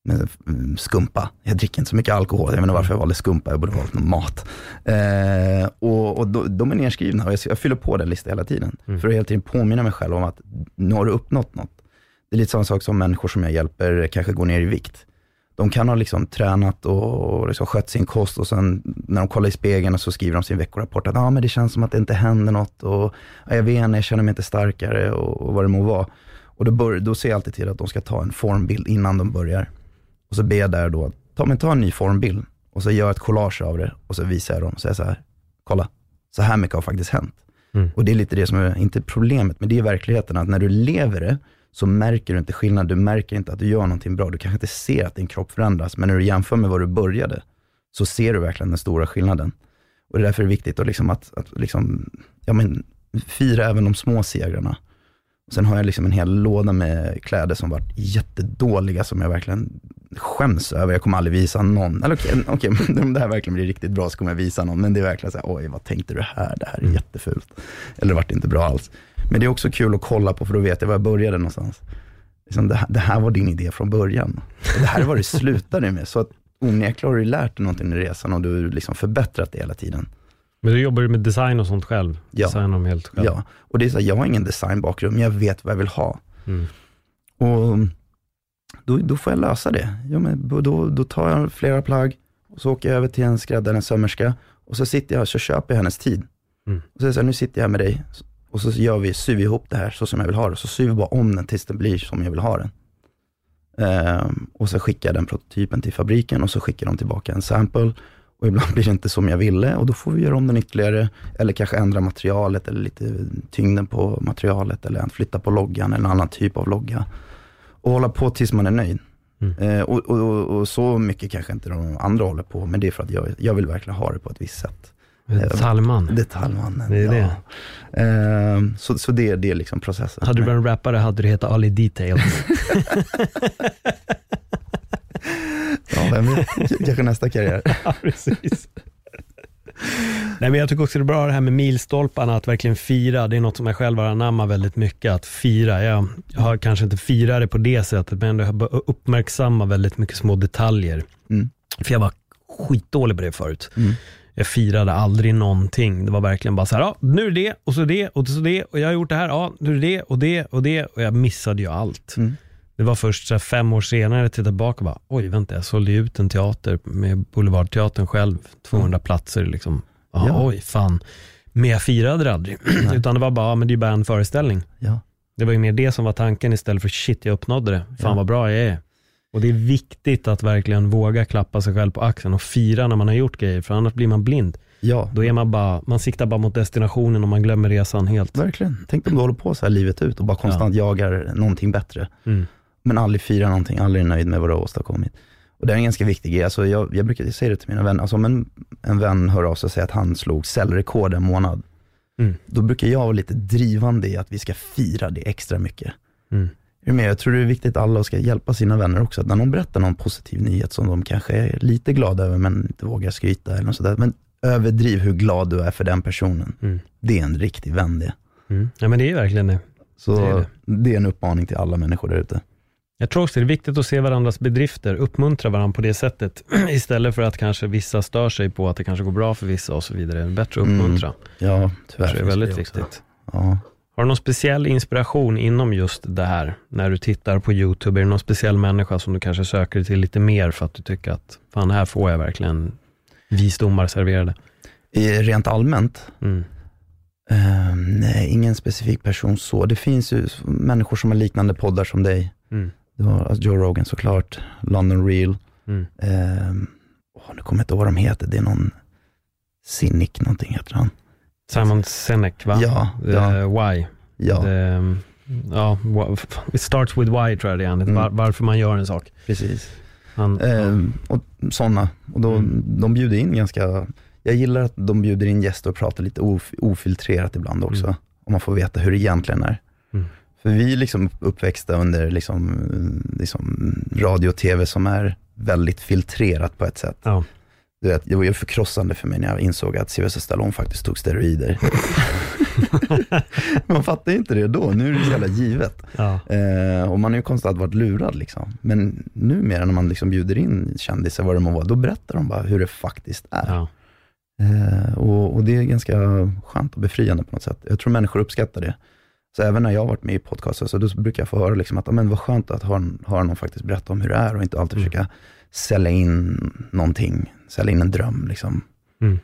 med mm, skumpa. Jag dricker inte så mycket alkohol, jag vet inte varför jag valde skumpa, jag borde valt någon mat. Eh, och och de, de är nedskrivna och jag, jag fyller på den listan hela tiden.
Mm.
För att hela tiden påminna mig själv om att nu har du uppnått något. Det är lite samma sak som människor som jag hjälper kanske går ner i vikt. De kan ha liksom tränat och liksom skött sin kost och sen när de kollar i spegeln så skriver de sin veckorapport att ah, men det känns som att det inte händer något och ah, jag vet inte, jag känner mig inte starkare och, och vad det må vara. Och då, bör, då ser jag alltid till att de ska ta en formbild innan de börjar. Och så ber jag där då, ta, men ta en ny formbild och så gör jag ett collage av det och så visar jag dem och säger så här, kolla, så här mycket har faktiskt hänt.
Mm.
Och det är lite det som är, inte problemet, men det är verkligheten, att när du lever det, så märker du inte skillnad, du märker inte att du gör någonting bra, du kanske inte ser att din kropp förändras, men när du jämför med var du började, så ser du verkligen den stora skillnaden. Och det är därför det är viktigt att, liksom att, att liksom, ja, men, fira även de små segrarna. Och sen har jag liksom en hel låda med kläder som varit jättedåliga, som jag verkligen skäms över. Jag kommer aldrig visa någon. Eller okej, okej, om det här verkligen blir riktigt bra så kommer jag visa någon. Men det är verkligen så här, oj vad tänkte du här? Det här är jättefult. Eller det vart inte bra alls. Men det är också kul att kolla på, för då vet jag var jag började någonstans. Liksom det, här, var din idé från början. Och det här är vad det slutade med. Så att onekligen har du lärt dig någonting i resan och du har liksom förbättrat det hela tiden.
Men du jobbar ju med design och sånt själv?
Ja.
Designar helt själv?
Ja, och det är så här, jag har ingen designbakgrund, men jag vet vad jag vill ha.
Mm.
Och då, då får jag lösa det. Ja, men då, då tar jag flera plagg och så åker jag över till en skräddare, en sömmerska och så sitter jag så köper jag hennes tid.
Mm.
Och så säger jag så här, nu sitter jag här med dig och så gör vi, syr vi ihop det här så som jag vill ha det. Så syr vi bara om den tills den blir som jag vill ha den. Ehm, och så skickar jag den prototypen till fabriken och så skickar de tillbaka en sample. Och ibland blir det inte som jag ville och då får vi göra om den ytterligare. Eller kanske ändra materialet eller lite tyngden på materialet eller flytta på loggan eller en annan typ av logga. Och hålla på tills man är nöjd.
Mm.
Och, och, och, och så mycket kanske inte de andra håller på, men det är för att jag, jag vill verkligen ha det på ett visst sätt.
Detaljman.
Detaljmannen,
Det är
ja. Eh, så, så det, det är liksom processen.
Hade du varit rappare hade du hetat Ali Details.
Ja, vem vet, kanske nästa karriär.
ja, precis. Nej, men jag tycker också det är bra det här med milstolparna, att verkligen fira. Det är något som jag själv har anammat väldigt mycket, att fira. Jag, jag har kanske inte firat det på det sättet, men jag har börjat uppmärksamma väldigt mycket små detaljer.
Mm.
För jag var skitdålig på det förut.
Mm.
Jag firade aldrig någonting. Det var verkligen bara så här, ja, nu är det det och så det och så det och jag har gjort det här, ja, nu är det det och det och det och jag missade ju allt.
Mm.
Det var först så här, fem år senare jag tittade tillbaka och bara, oj vänta, jag sålde ut en teater med Boulevardteatern själv, 200 platser liksom. Aha,
Ja.
Oj, fan. Men jag firade det aldrig, utan det var bara, ja, men det är ju bara en föreställning.
Ja.
Det var ju mer det som var tanken istället för shit, jag uppnådde det. Fan
Ja.
vad bra jag är. Och det är viktigt att verkligen våga klappa sig själv på axeln och fira när man har gjort grejer, för annars blir man blind.
ja,
Då är man bara, man siktar bara mot destinationen och man glömmer resan helt.
verkligen. Tänk om du håller på så här livet ut och bara konstant jagar någonting bättre.
Mm.
Men aldrig firar någonting, aldrig är nöjd med vad du har åstadkommit. Och det är en ganska viktig grej. Alltså jag, jag brukar säga det till mina vänner, alltså om en, en vän hör av sig och säger att han slog cellrekord en månad,
Mm.
då brukar jag vara lite drivande i att vi ska fira det extra mycket.
Mm.
Är med? Jag tror det är viktigt att alla ska hjälpa sina vänner också. Att när någon berättar någon positiv nyhet som de kanske är lite glada över men inte vågar skryta eller något sådär. Men överdriv hur glad du är för den personen.
Mm.
Det är en riktig vän det.
Mm. Ja men det är verkligen det.
Så
Det
det
är
är,
det.
en uppmaning till alla människor där ute.
Jag tror också det är viktigt att se varandras bedrifter, uppmuntra varandra på det sättet. Istället för att kanske vissa stör sig på att det kanske går bra för vissa och så vidare. Det är bättre att
Mm.
uppmuntra.
Ja,
Det
tyvärr.
jag är väldigt
det
viktigt.
Ja.
Har du någon speciell inspiration inom just det här? När du tittar på YouTube, är det någon speciell människa som du kanske söker till lite mer för att du tycker att fan här får jag verkligen visdomar serverade?
Rent allmänt,
Mm.
eh, nej, ingen specifik person så. Det finns ju människor som har liknande poddar som dig.
Mm.
Det var alltså Joe Rogan såklart, London Real.
Mm.
Eh, åh, nu kommer jag inte ihåg vad de heter, det är någon Cynic någonting heter han.
Simon Sinek va?
Ja,
The
ja.
Why.
Ja,
The, ja, it starts with why tror jag det är, mm. var, varför man gör en sak.
Precis. Han, eh, och sådana, och då, mm. de bjuder in ganska, jag gillar att de bjuder in gäster och pratar lite of, ofiltrerat ibland också. Mm. Och man får veta hur det egentligen är. Mm. För vi är liksom uppväxta under liksom, liksom radio och tv som är väldigt filtrerat på ett sätt. Ja. Du vet, det var ju förkrossande för mig när jag insåg att Sylvester Stallone faktiskt tog steroider. man fattar inte det då, nu är det så jävla givet. Ja. Eh, och man har ju konstant varit lurad liksom. Men numera när man liksom bjuder in kändisar, vad det må vara, då berättar de bara hur det faktiskt är. Ja. Eh, och, och, det är ganska skönt och befriande på något sätt. Jag tror människor uppskattar det. Så även när jag har varit med i podcaster, så då brukar jag få höra liksom att, men vad skönt att höra någon faktiskt berätta om hur det är och inte alltid mm. försöka sälja in någonting, sälja in en dröm. Liksom. Mm.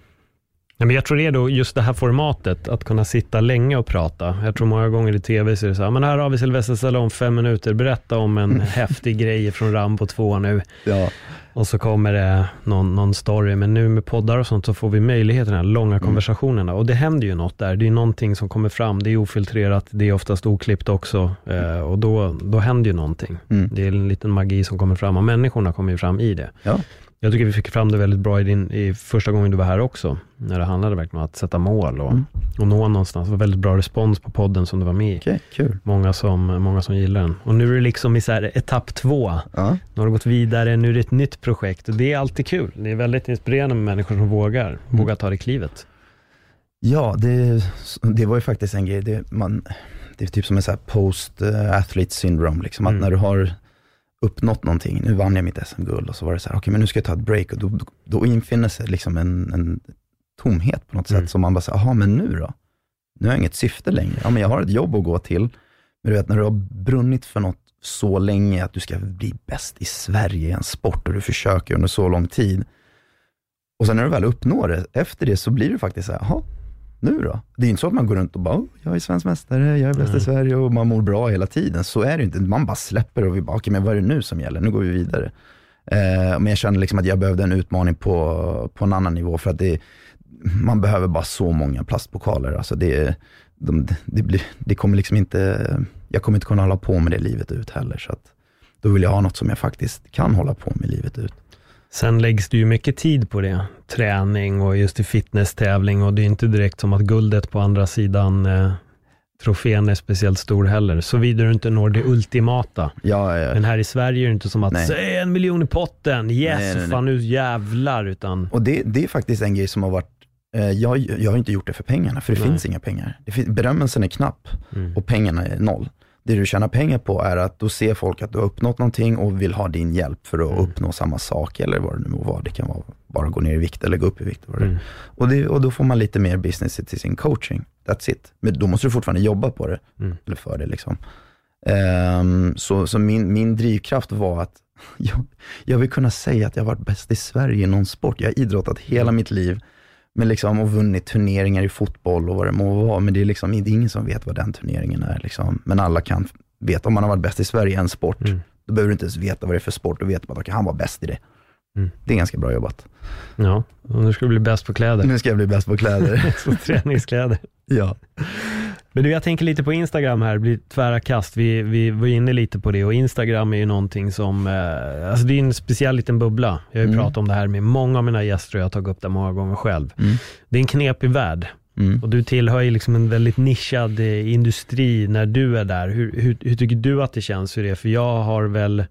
Ja, men jag tror det är då just det här formatet, att kunna sitta länge och prata. Jag tror många gånger i tv så är det så här, men här har vi Sylvester Stallone, fem minuter, berätta om en häftig grej från Rambo 2 nu. Ja. Och så kommer det någon, någon story, men nu med poddar och sånt så får vi möjlighet till de här långa mm. konversationerna. Och det händer ju något där, det är någonting som kommer fram, det är ofiltrerat, det är oftast oklippt också. Eh, och då, då händer ju någonting. Mm. Det är en liten magi som kommer fram och människorna kommer ju fram i det. Ja. Jag tycker vi fick fram det väldigt bra i, din, i första gången du var här också, när det handlade verkligen om att sätta mål och, mm. och nå någonstans. Det var väldigt bra respons på podden som du var med i.
Okay, cool.
många, som, många som gillar den. Och nu är det liksom i så här etapp två. Ja. Nu har du gått vidare, nu är det ett nytt projekt och det är alltid kul. Det är väldigt inspirerande med människor som vågar, mm. vågar ta det klivet.
Ja, det, det var ju faktiskt en grej. Det, man, det är typ som en post-athlete syndrome, liksom, mm. att när du har uppnått någonting. Nu vann jag mitt SM-guld och så var det så här, okej okay, men nu ska jag ta ett break och då, då, då infinner sig liksom en, en tomhet på något mm. sätt som man bara säger, jaha men nu då? Nu har jag inget syfte längre. Ja men jag har ett jobb att gå till. Men du vet när du har brunnit för något så länge att du ska bli bäst i Sverige i en sport och du försöker under så lång tid. Och sen när du väl uppnår det, efter det så blir det faktiskt så här, jaha, nu då? Det är inte så att man går runt och bara, oh, jag är svensk mästare, jag är bäst i Sverige och man mår bra hela tiden. Så är det inte. Man bara släpper och vi bara, okej, okay, men vad är det nu som gäller? Nu går vi vidare. Eh, men jag kände liksom att jag behövde en utmaning på, på en annan nivå för att det, man behöver bara så många plastpokaler. Alltså det, de, det, blir, det kommer liksom inte, jag kommer inte kunna hålla på med det livet ut heller. Så att, då vill jag ha något som jag faktiskt kan hålla på med livet ut.
Sen läggs det ju mycket tid på det. Träning och just i fitnesstävling och det är inte direkt som att guldet på andra sidan eh, trofén är speciellt stor heller, såvida du inte når det ultimata.
Ja, ja.
Men här i Sverige är det inte som att säga en miljon i potten, yes, nej, nej, fan nu jävlar. Utan...
Och det, det är faktiskt en grej som har varit eh, jag, jag har inte gjort det för pengarna, för det nej. finns inga pengar. Det finns, berömmelsen är knapp mm. och pengarna är noll det du tjänar pengar på är att då ser folk att du har uppnått någonting och vill ha din hjälp för att mm. uppnå samma sak eller vad det nu må vara. Det kan vara bara gå ner i vikt eller gå upp i vikt. Mm. Och, det, och då får man lite mer business till sin coaching. That's it. Men då måste du fortfarande jobba på det, mm. eller för det. Liksom. Um, så så min, min drivkraft var att jag, jag vill kunna säga att jag har varit bäst i Sverige i någon sport. Jag har idrottat hela mm. mitt liv men liksom, och vunnit turneringar i fotboll och vad det må vara. Men det är, liksom, det är ingen som vet vad den turneringen är. Liksom. Men alla kan veta, om man har varit bäst i Sverige i en sport, mm. då behöver du inte ens veta vad det är för sport. Du vet bara att han var bäst i det. Mm. Det är ganska bra jobbat.
Ja, och nu ska du bli bäst på kläder.
Nu ska jag bli bäst på kläder.
på träningskläder.
ja.
Men du, jag tänker lite på Instagram här, blir tvära kast. Vi, vi var inne lite på det och Instagram är ju någonting som, eh, alltså det är en speciell liten bubbla. Jag har ju mm. pratat om det här med många av mina gäster och jag har tagit upp det många gånger själv. Mm. Det är en knepig värld. Mm. Och du tillhör ju liksom en väldigt nischad eh, industri när du är där. Hur, hur, hur tycker du att det känns för det? För jag har väl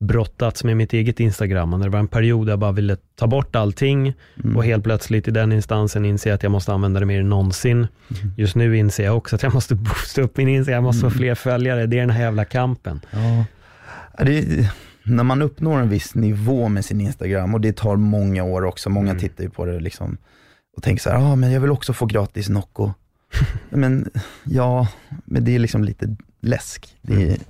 brottats med mitt eget Instagram och när det var en period där jag bara ville ta bort allting mm. och helt plötsligt i den instansen inser jag att jag måste använda det mer än någonsin. Mm. Just nu inser jag också att jag måste boosta upp min Instagram, jag måste få mm. fler följare. Det är den här jävla kampen.
Ja. Det, när man uppnår en viss nivå med sin Instagram och det tar många år också, många mm. tittar ju på det liksom och tänker så här, ah, men jag vill också få gratis Nocco. men ja, men det är liksom lite läsk. Det är, mm.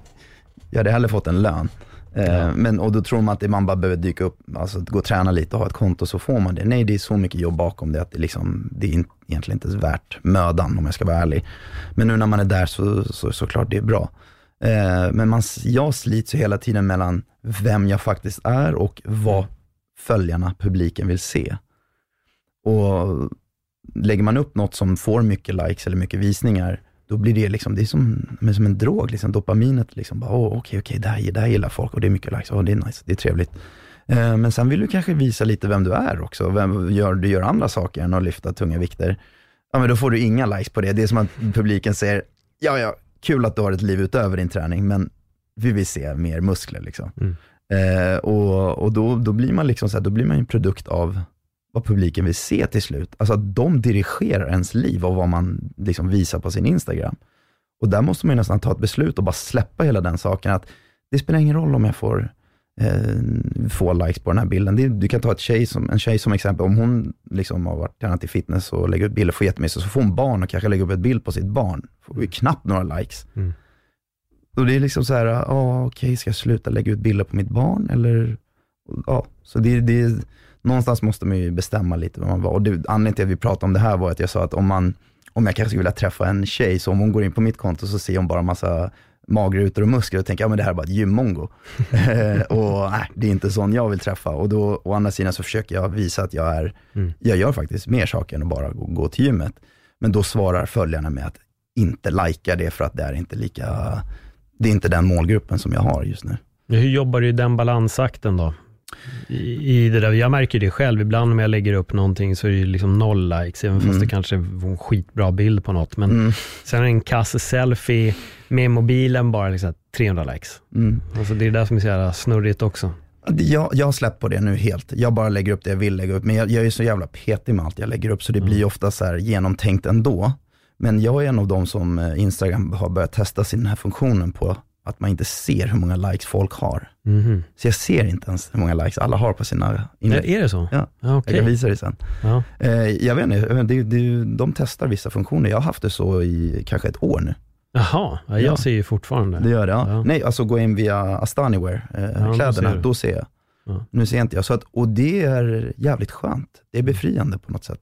jag hade hellre fått en lön. Eh, men, och då tror man att man bara behöver dyka upp, alltså gå och träna lite och ha ett konto så får man det. Nej, det är så mycket jobb bakom det att det, liksom, det är egentligen inte värt mödan om jag ska vara ärlig. Men nu när man är där så, så såklart det är bra. Eh, men man, jag slits ju hela tiden mellan vem jag faktiskt är och vad följarna, publiken vill se. Och lägger man upp något som får mycket likes eller mycket visningar, då blir det liksom, det är som, men som en drog, liksom, dopaminet, liksom, bara, åh, okej, okej, det, här, det här gillar folk och det är mycket likes, åh, det är nice, det är trevligt. Eh, men sen vill du kanske visa lite vem du är också, vem, gör, du gör andra saker än att lyfta tunga vikter. Ja, men då får du inga likes på det. Det är som att publiken säger, ja, ja, kul att du har ett liv utöver din träning, men vi vill se mer muskler. Liksom.
Mm.
Eh, och och då, då blir man liksom så här, då blir man en produkt av vad publiken vill se till slut. Alltså att de dirigerar ens liv och vad man liksom visar på sin Instagram. Och där måste man nästan ta ett beslut och bara släppa hela den saken. Att det spelar ingen roll om jag får eh, få likes på den här bilden. Det, du kan ta ett tjej som, en tjej som exempel, om hon liksom har varit tränat i fitness och lägger ut bilder, får jättemycket, så får hon barn och kanske lägger upp ett bild på sitt barn. Får ju knappt några likes.
Mm.
Och det är liksom så här, ja okej, okay, ska jag sluta lägga ut bilder på mitt barn? Eller, ja, så det, det, någonstans måste man ju bestämma lite vad man var. Och det, anledningen till att vi pratade om det här var att jag sa att om man, om jag kanske skulle vilja träffa en tjej, så om hon går in på mitt konto så ser hon bara massa magrutor och muskler och tänker, ja men det här är bara ett gymmongo. och nej, det är inte sån jag vill träffa. Och då, å andra sidan så försöker jag visa att jag är, mm. jag gör faktiskt mer saker än att bara gå, gå till gymmet. Men då svarar följarna med att inte lajka det för att det är inte lika, det är inte den målgruppen som jag har just nu.
Hur jobbar du i den balansakten då? I, det där, jag märker det själv, ibland om jag lägger upp någonting så är det liksom noll likes, även fast mm. det kanske är en skitbra bild på något. Men mm. sen en kass selfie med mobilen bara liksom 300 likes. Mm. Alltså det är det som är så jävla snurrigt också.
Jag, jag har släppt på det nu helt. Jag bara lägger upp det jag vill lägga upp. Men jag, jag är så jävla petig med allt jag lägger upp, så det mm. blir ofta så här genomtänkt ändå. Men jag är en av de som eh, Instagram har börjat testa sin den här funktionen på att man inte ser hur många likes folk har. Mm. Så jag ser inte ens hur många likes alla har på sina
inlägg. Är det så?
Ja, okay. jag kan visa dig sen. Ja. Eh, jag vet inte, det, det, de testar vissa funktioner. Jag har haft det så i kanske ett år nu.
Jaha, ja, jag ja. ser ju fortfarande.
Det gör det, ja. ja. Nej, alltså gå in via Astaniwear, eh, kläderna, då ser jag. Nu ser inte jag. Så att, och det är jävligt skönt. Det är befriande på något sätt.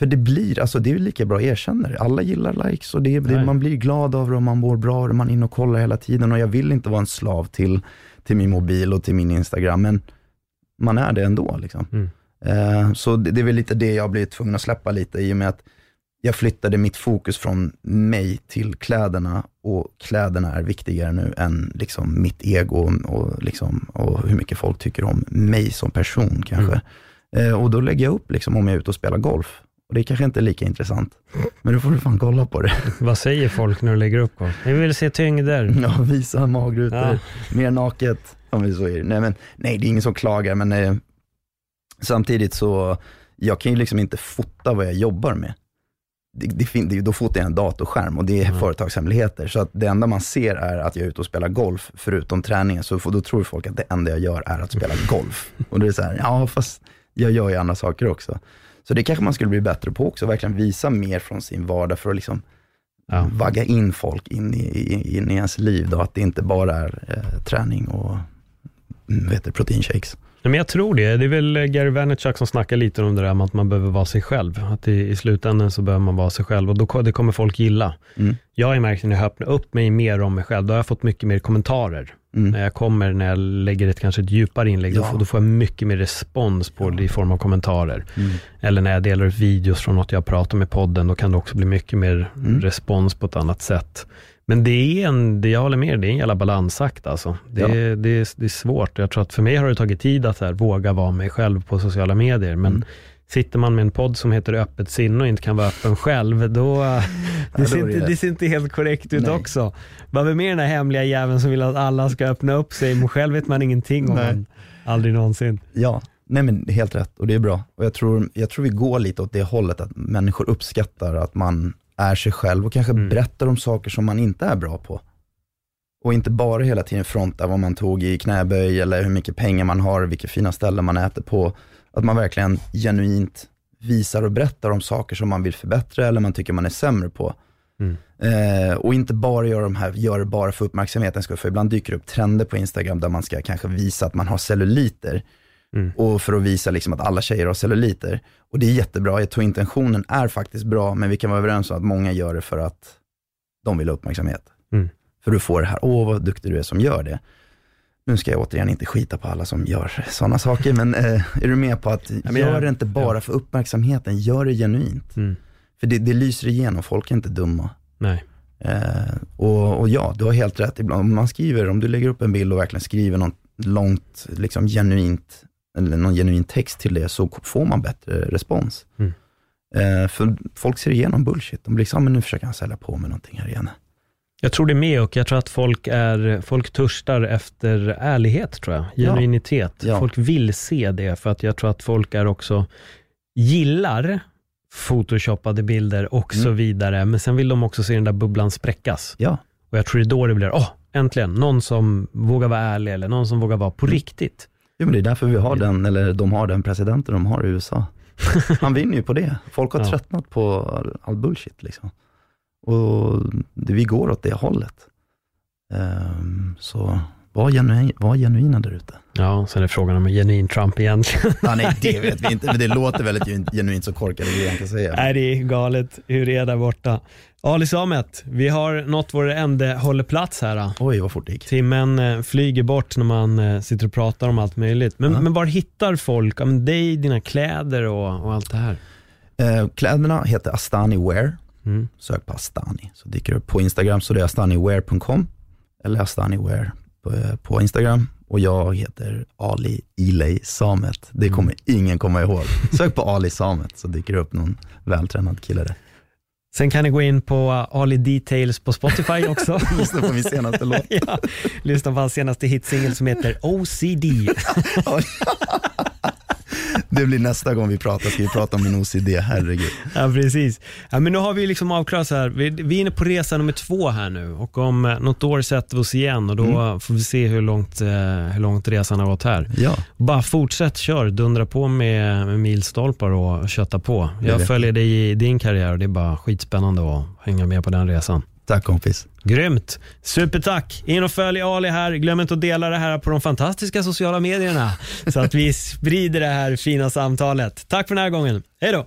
För det blir, alltså det är lika bra att erkänna det. Alla gillar likes och det, det, man blir glad av det och man mår bra och man är inne och kollar hela tiden. Och jag vill inte vara en slav till, till min mobil och till min Instagram, men man är det ändå. Liksom. Mm. Uh, så det, det, är väl lite det jag blivit tvungen att släppa lite i och med att jag flyttade mitt fokus från mig till kläderna och kläderna är viktigare nu än liksom mitt ego och, liksom, och hur mycket folk tycker om mig som person kanske. Mm. Uh, och då lägger jag upp liksom, om jag är ute och spelar golf. Och det kanske inte är lika intressant. Men då får du fan kolla på det.
Vad säger folk när du lägger upp golf? Vi vill se tyngder.
Ja, visa magrutor. Ja. Mer naket. Om vi så är. Nej, men, nej, det är ingen som klagar, men eh, samtidigt så, jag kan ju liksom inte fota vad jag jobbar med. Det, det, det, då fotar jag en datorskärm och det är mm. företagshemligheter. Så att det enda man ser är att jag är ute och spelar golf, förutom träningen. Så då tror folk att det enda jag gör är att spela golf. Och det är så här, ja fast jag gör ju andra saker också. Så det kanske man skulle bli bättre på också, verkligen visa mer från sin vardag för att liksom ja. vagga in folk in i, in i ens liv. Då, att det inte bara är eh, träning och mm, vet du, proteinshakes.
Men jag tror det. Det är väl Gary Vaynerchuk som snackar lite om det där med att man behöver vara sig själv. Att i, i slutändan så behöver man vara sig själv och då, det kommer folk gilla. Mm. Jag har märkt när jag öppnar upp mig mer om mig själv, då har jag fått mycket mer kommentarer. Mm. När jag kommer, när jag lägger ett kanske ett djupare inlägg, ja. då, får, då, får jag mycket mer respons på det i form av kommentarer. Mm. Eller när jag delar ut videos från något jag pratar i podden, då kan det också bli mycket mer mm. respons på ett annat sätt. Men det är en, det jag håller med det är en jävla balansakt alltså. Det, ja. är, det, är, det är svårt. Jag tror att för mig har det tagit tid att här, våga vara mig själv på sociala medier. Men mm. Sitter man med en podd som heter Öppet sinne och inte kan vara öppen själv, då, det, ja, ser, inte, det ser inte helt korrekt ut Nej. också. Vad är med den här hemliga jäveln som vill att alla ska öppna upp sig, men själv vet man ingenting om man. Aldrig någonsin.
Ja, Nej men helt rätt och det är bra. Och jag tror, jag tror vi går lite åt det hållet, att människor uppskattar att man är sig själv och kanske mm. berättar om saker som man inte är bra på. Och inte bara hela tiden fronta vad man tog i knäböj eller hur mycket pengar man har, vilka fina ställen man äter på. Att man verkligen genuint visar och berättar om saker som man vill förbättra eller man tycker man är sämre på. Mm. Eh, och inte bara göra de här, gör det bara för uppmärksamhetens skull. För ibland dyker det upp trender på Instagram där man ska kanske visa att man har celluliter. Mm. Och för att visa liksom att alla tjejer har celluliter. Och det är jättebra, jag tror intentionen är faktiskt bra, men vi kan vara överens om att många gör det för att de vill ha uppmärksamhet. Mm. För du får det här, åh vad duktig du är som gör det. Nu ska jag återigen inte skita på alla som gör sådana saker, men eh, är du med på att ja, gör det inte bara ja. för uppmärksamheten, gör det genuint. Mm. För det, det lyser igenom, folk är inte dumma.
Nej.
Eh, och, och, ja, du har helt rätt. Ibland, om man skriver, om du lägger upp en bild och verkligen skriver något långt, liksom genuint, eller någon genuin text till det, så får man bättre respons. Mm. Eh, för folk ser igenom bullshit. De blir liksom, men nu försöker han sälja på med någonting här igen.
Jag tror det med och jag tror att folk, är, folk törstar efter ärlighet, tror jag. Genuinitet. Ja. Ja. Folk vill se det, för att jag tror att folk är också, gillar photoshoppade bilder och mm. så vidare, men sen vill de också se den där bubblan spräckas.
Ja.
Och jag tror det är då det blir, åh, oh, äntligen, någon som vågar vara ärlig eller någon som vågar vara på mm. riktigt.
Ja, men det är därför vi har den, eller de har den presidenten de har i USA. Han vinner ju på det. Folk har ja. tröttnat på all bullshit. Liksom. Och det, vi går åt det hållet. Um, så var, genuin, var genuina där ute.
Ja, sen är frågan om en genuin Trump egentligen.
Ja, nej, det vet vi inte, men det låter väldigt genuint så korkade grejer kan säga.
Nej, det är galet hur det är där borta. Ali Samet, vi har nått vår ände hållplats här.
Oj, vad fort det gick.
Timmen eh, flyger bort när man eh, sitter och pratar om allt möjligt. Men, ja. men var hittar folk om dig, dina kläder och, och allt det här?
Eh, kläderna heter Astani Wear. Mm. Sök på Astani så dyker det upp. På Instagram så det är astaniwear.com eller astaniwear på, på Instagram. Och jag heter Ali Iley Samet. Det mm. kommer mm. ingen komma ihåg. Sök på Ali Samet så dyker det upp någon vältränad kille där.
Sen kan ni gå in på Ali Details på Spotify också.
lyssna på min senaste låt.
ja, lyssna på hans senaste hitsingel som heter OCD.
det blir nästa gång vi pratar, ska vi prata om min OCD, herregud.
Ja, precis. Ja, men nu har vi liksom avklarat så här. Vi, vi är inne på resa nummer två här nu och om eh, något år sätter vi oss igen och då mm. får vi se hur långt, eh, hur långt resan har gått här.
Ja.
Bara fortsätt kör, dundra på med, med milstolpar och kötta på. Jag följer dig i din karriär och det är bara skitspännande att hänga med på den resan.
Tack kompis.
Grymt. Supertack. In och följ Ali här. Glöm inte att dela det här på de fantastiska sociala medierna så att vi sprider det här fina samtalet. Tack för den här gången. Hej då.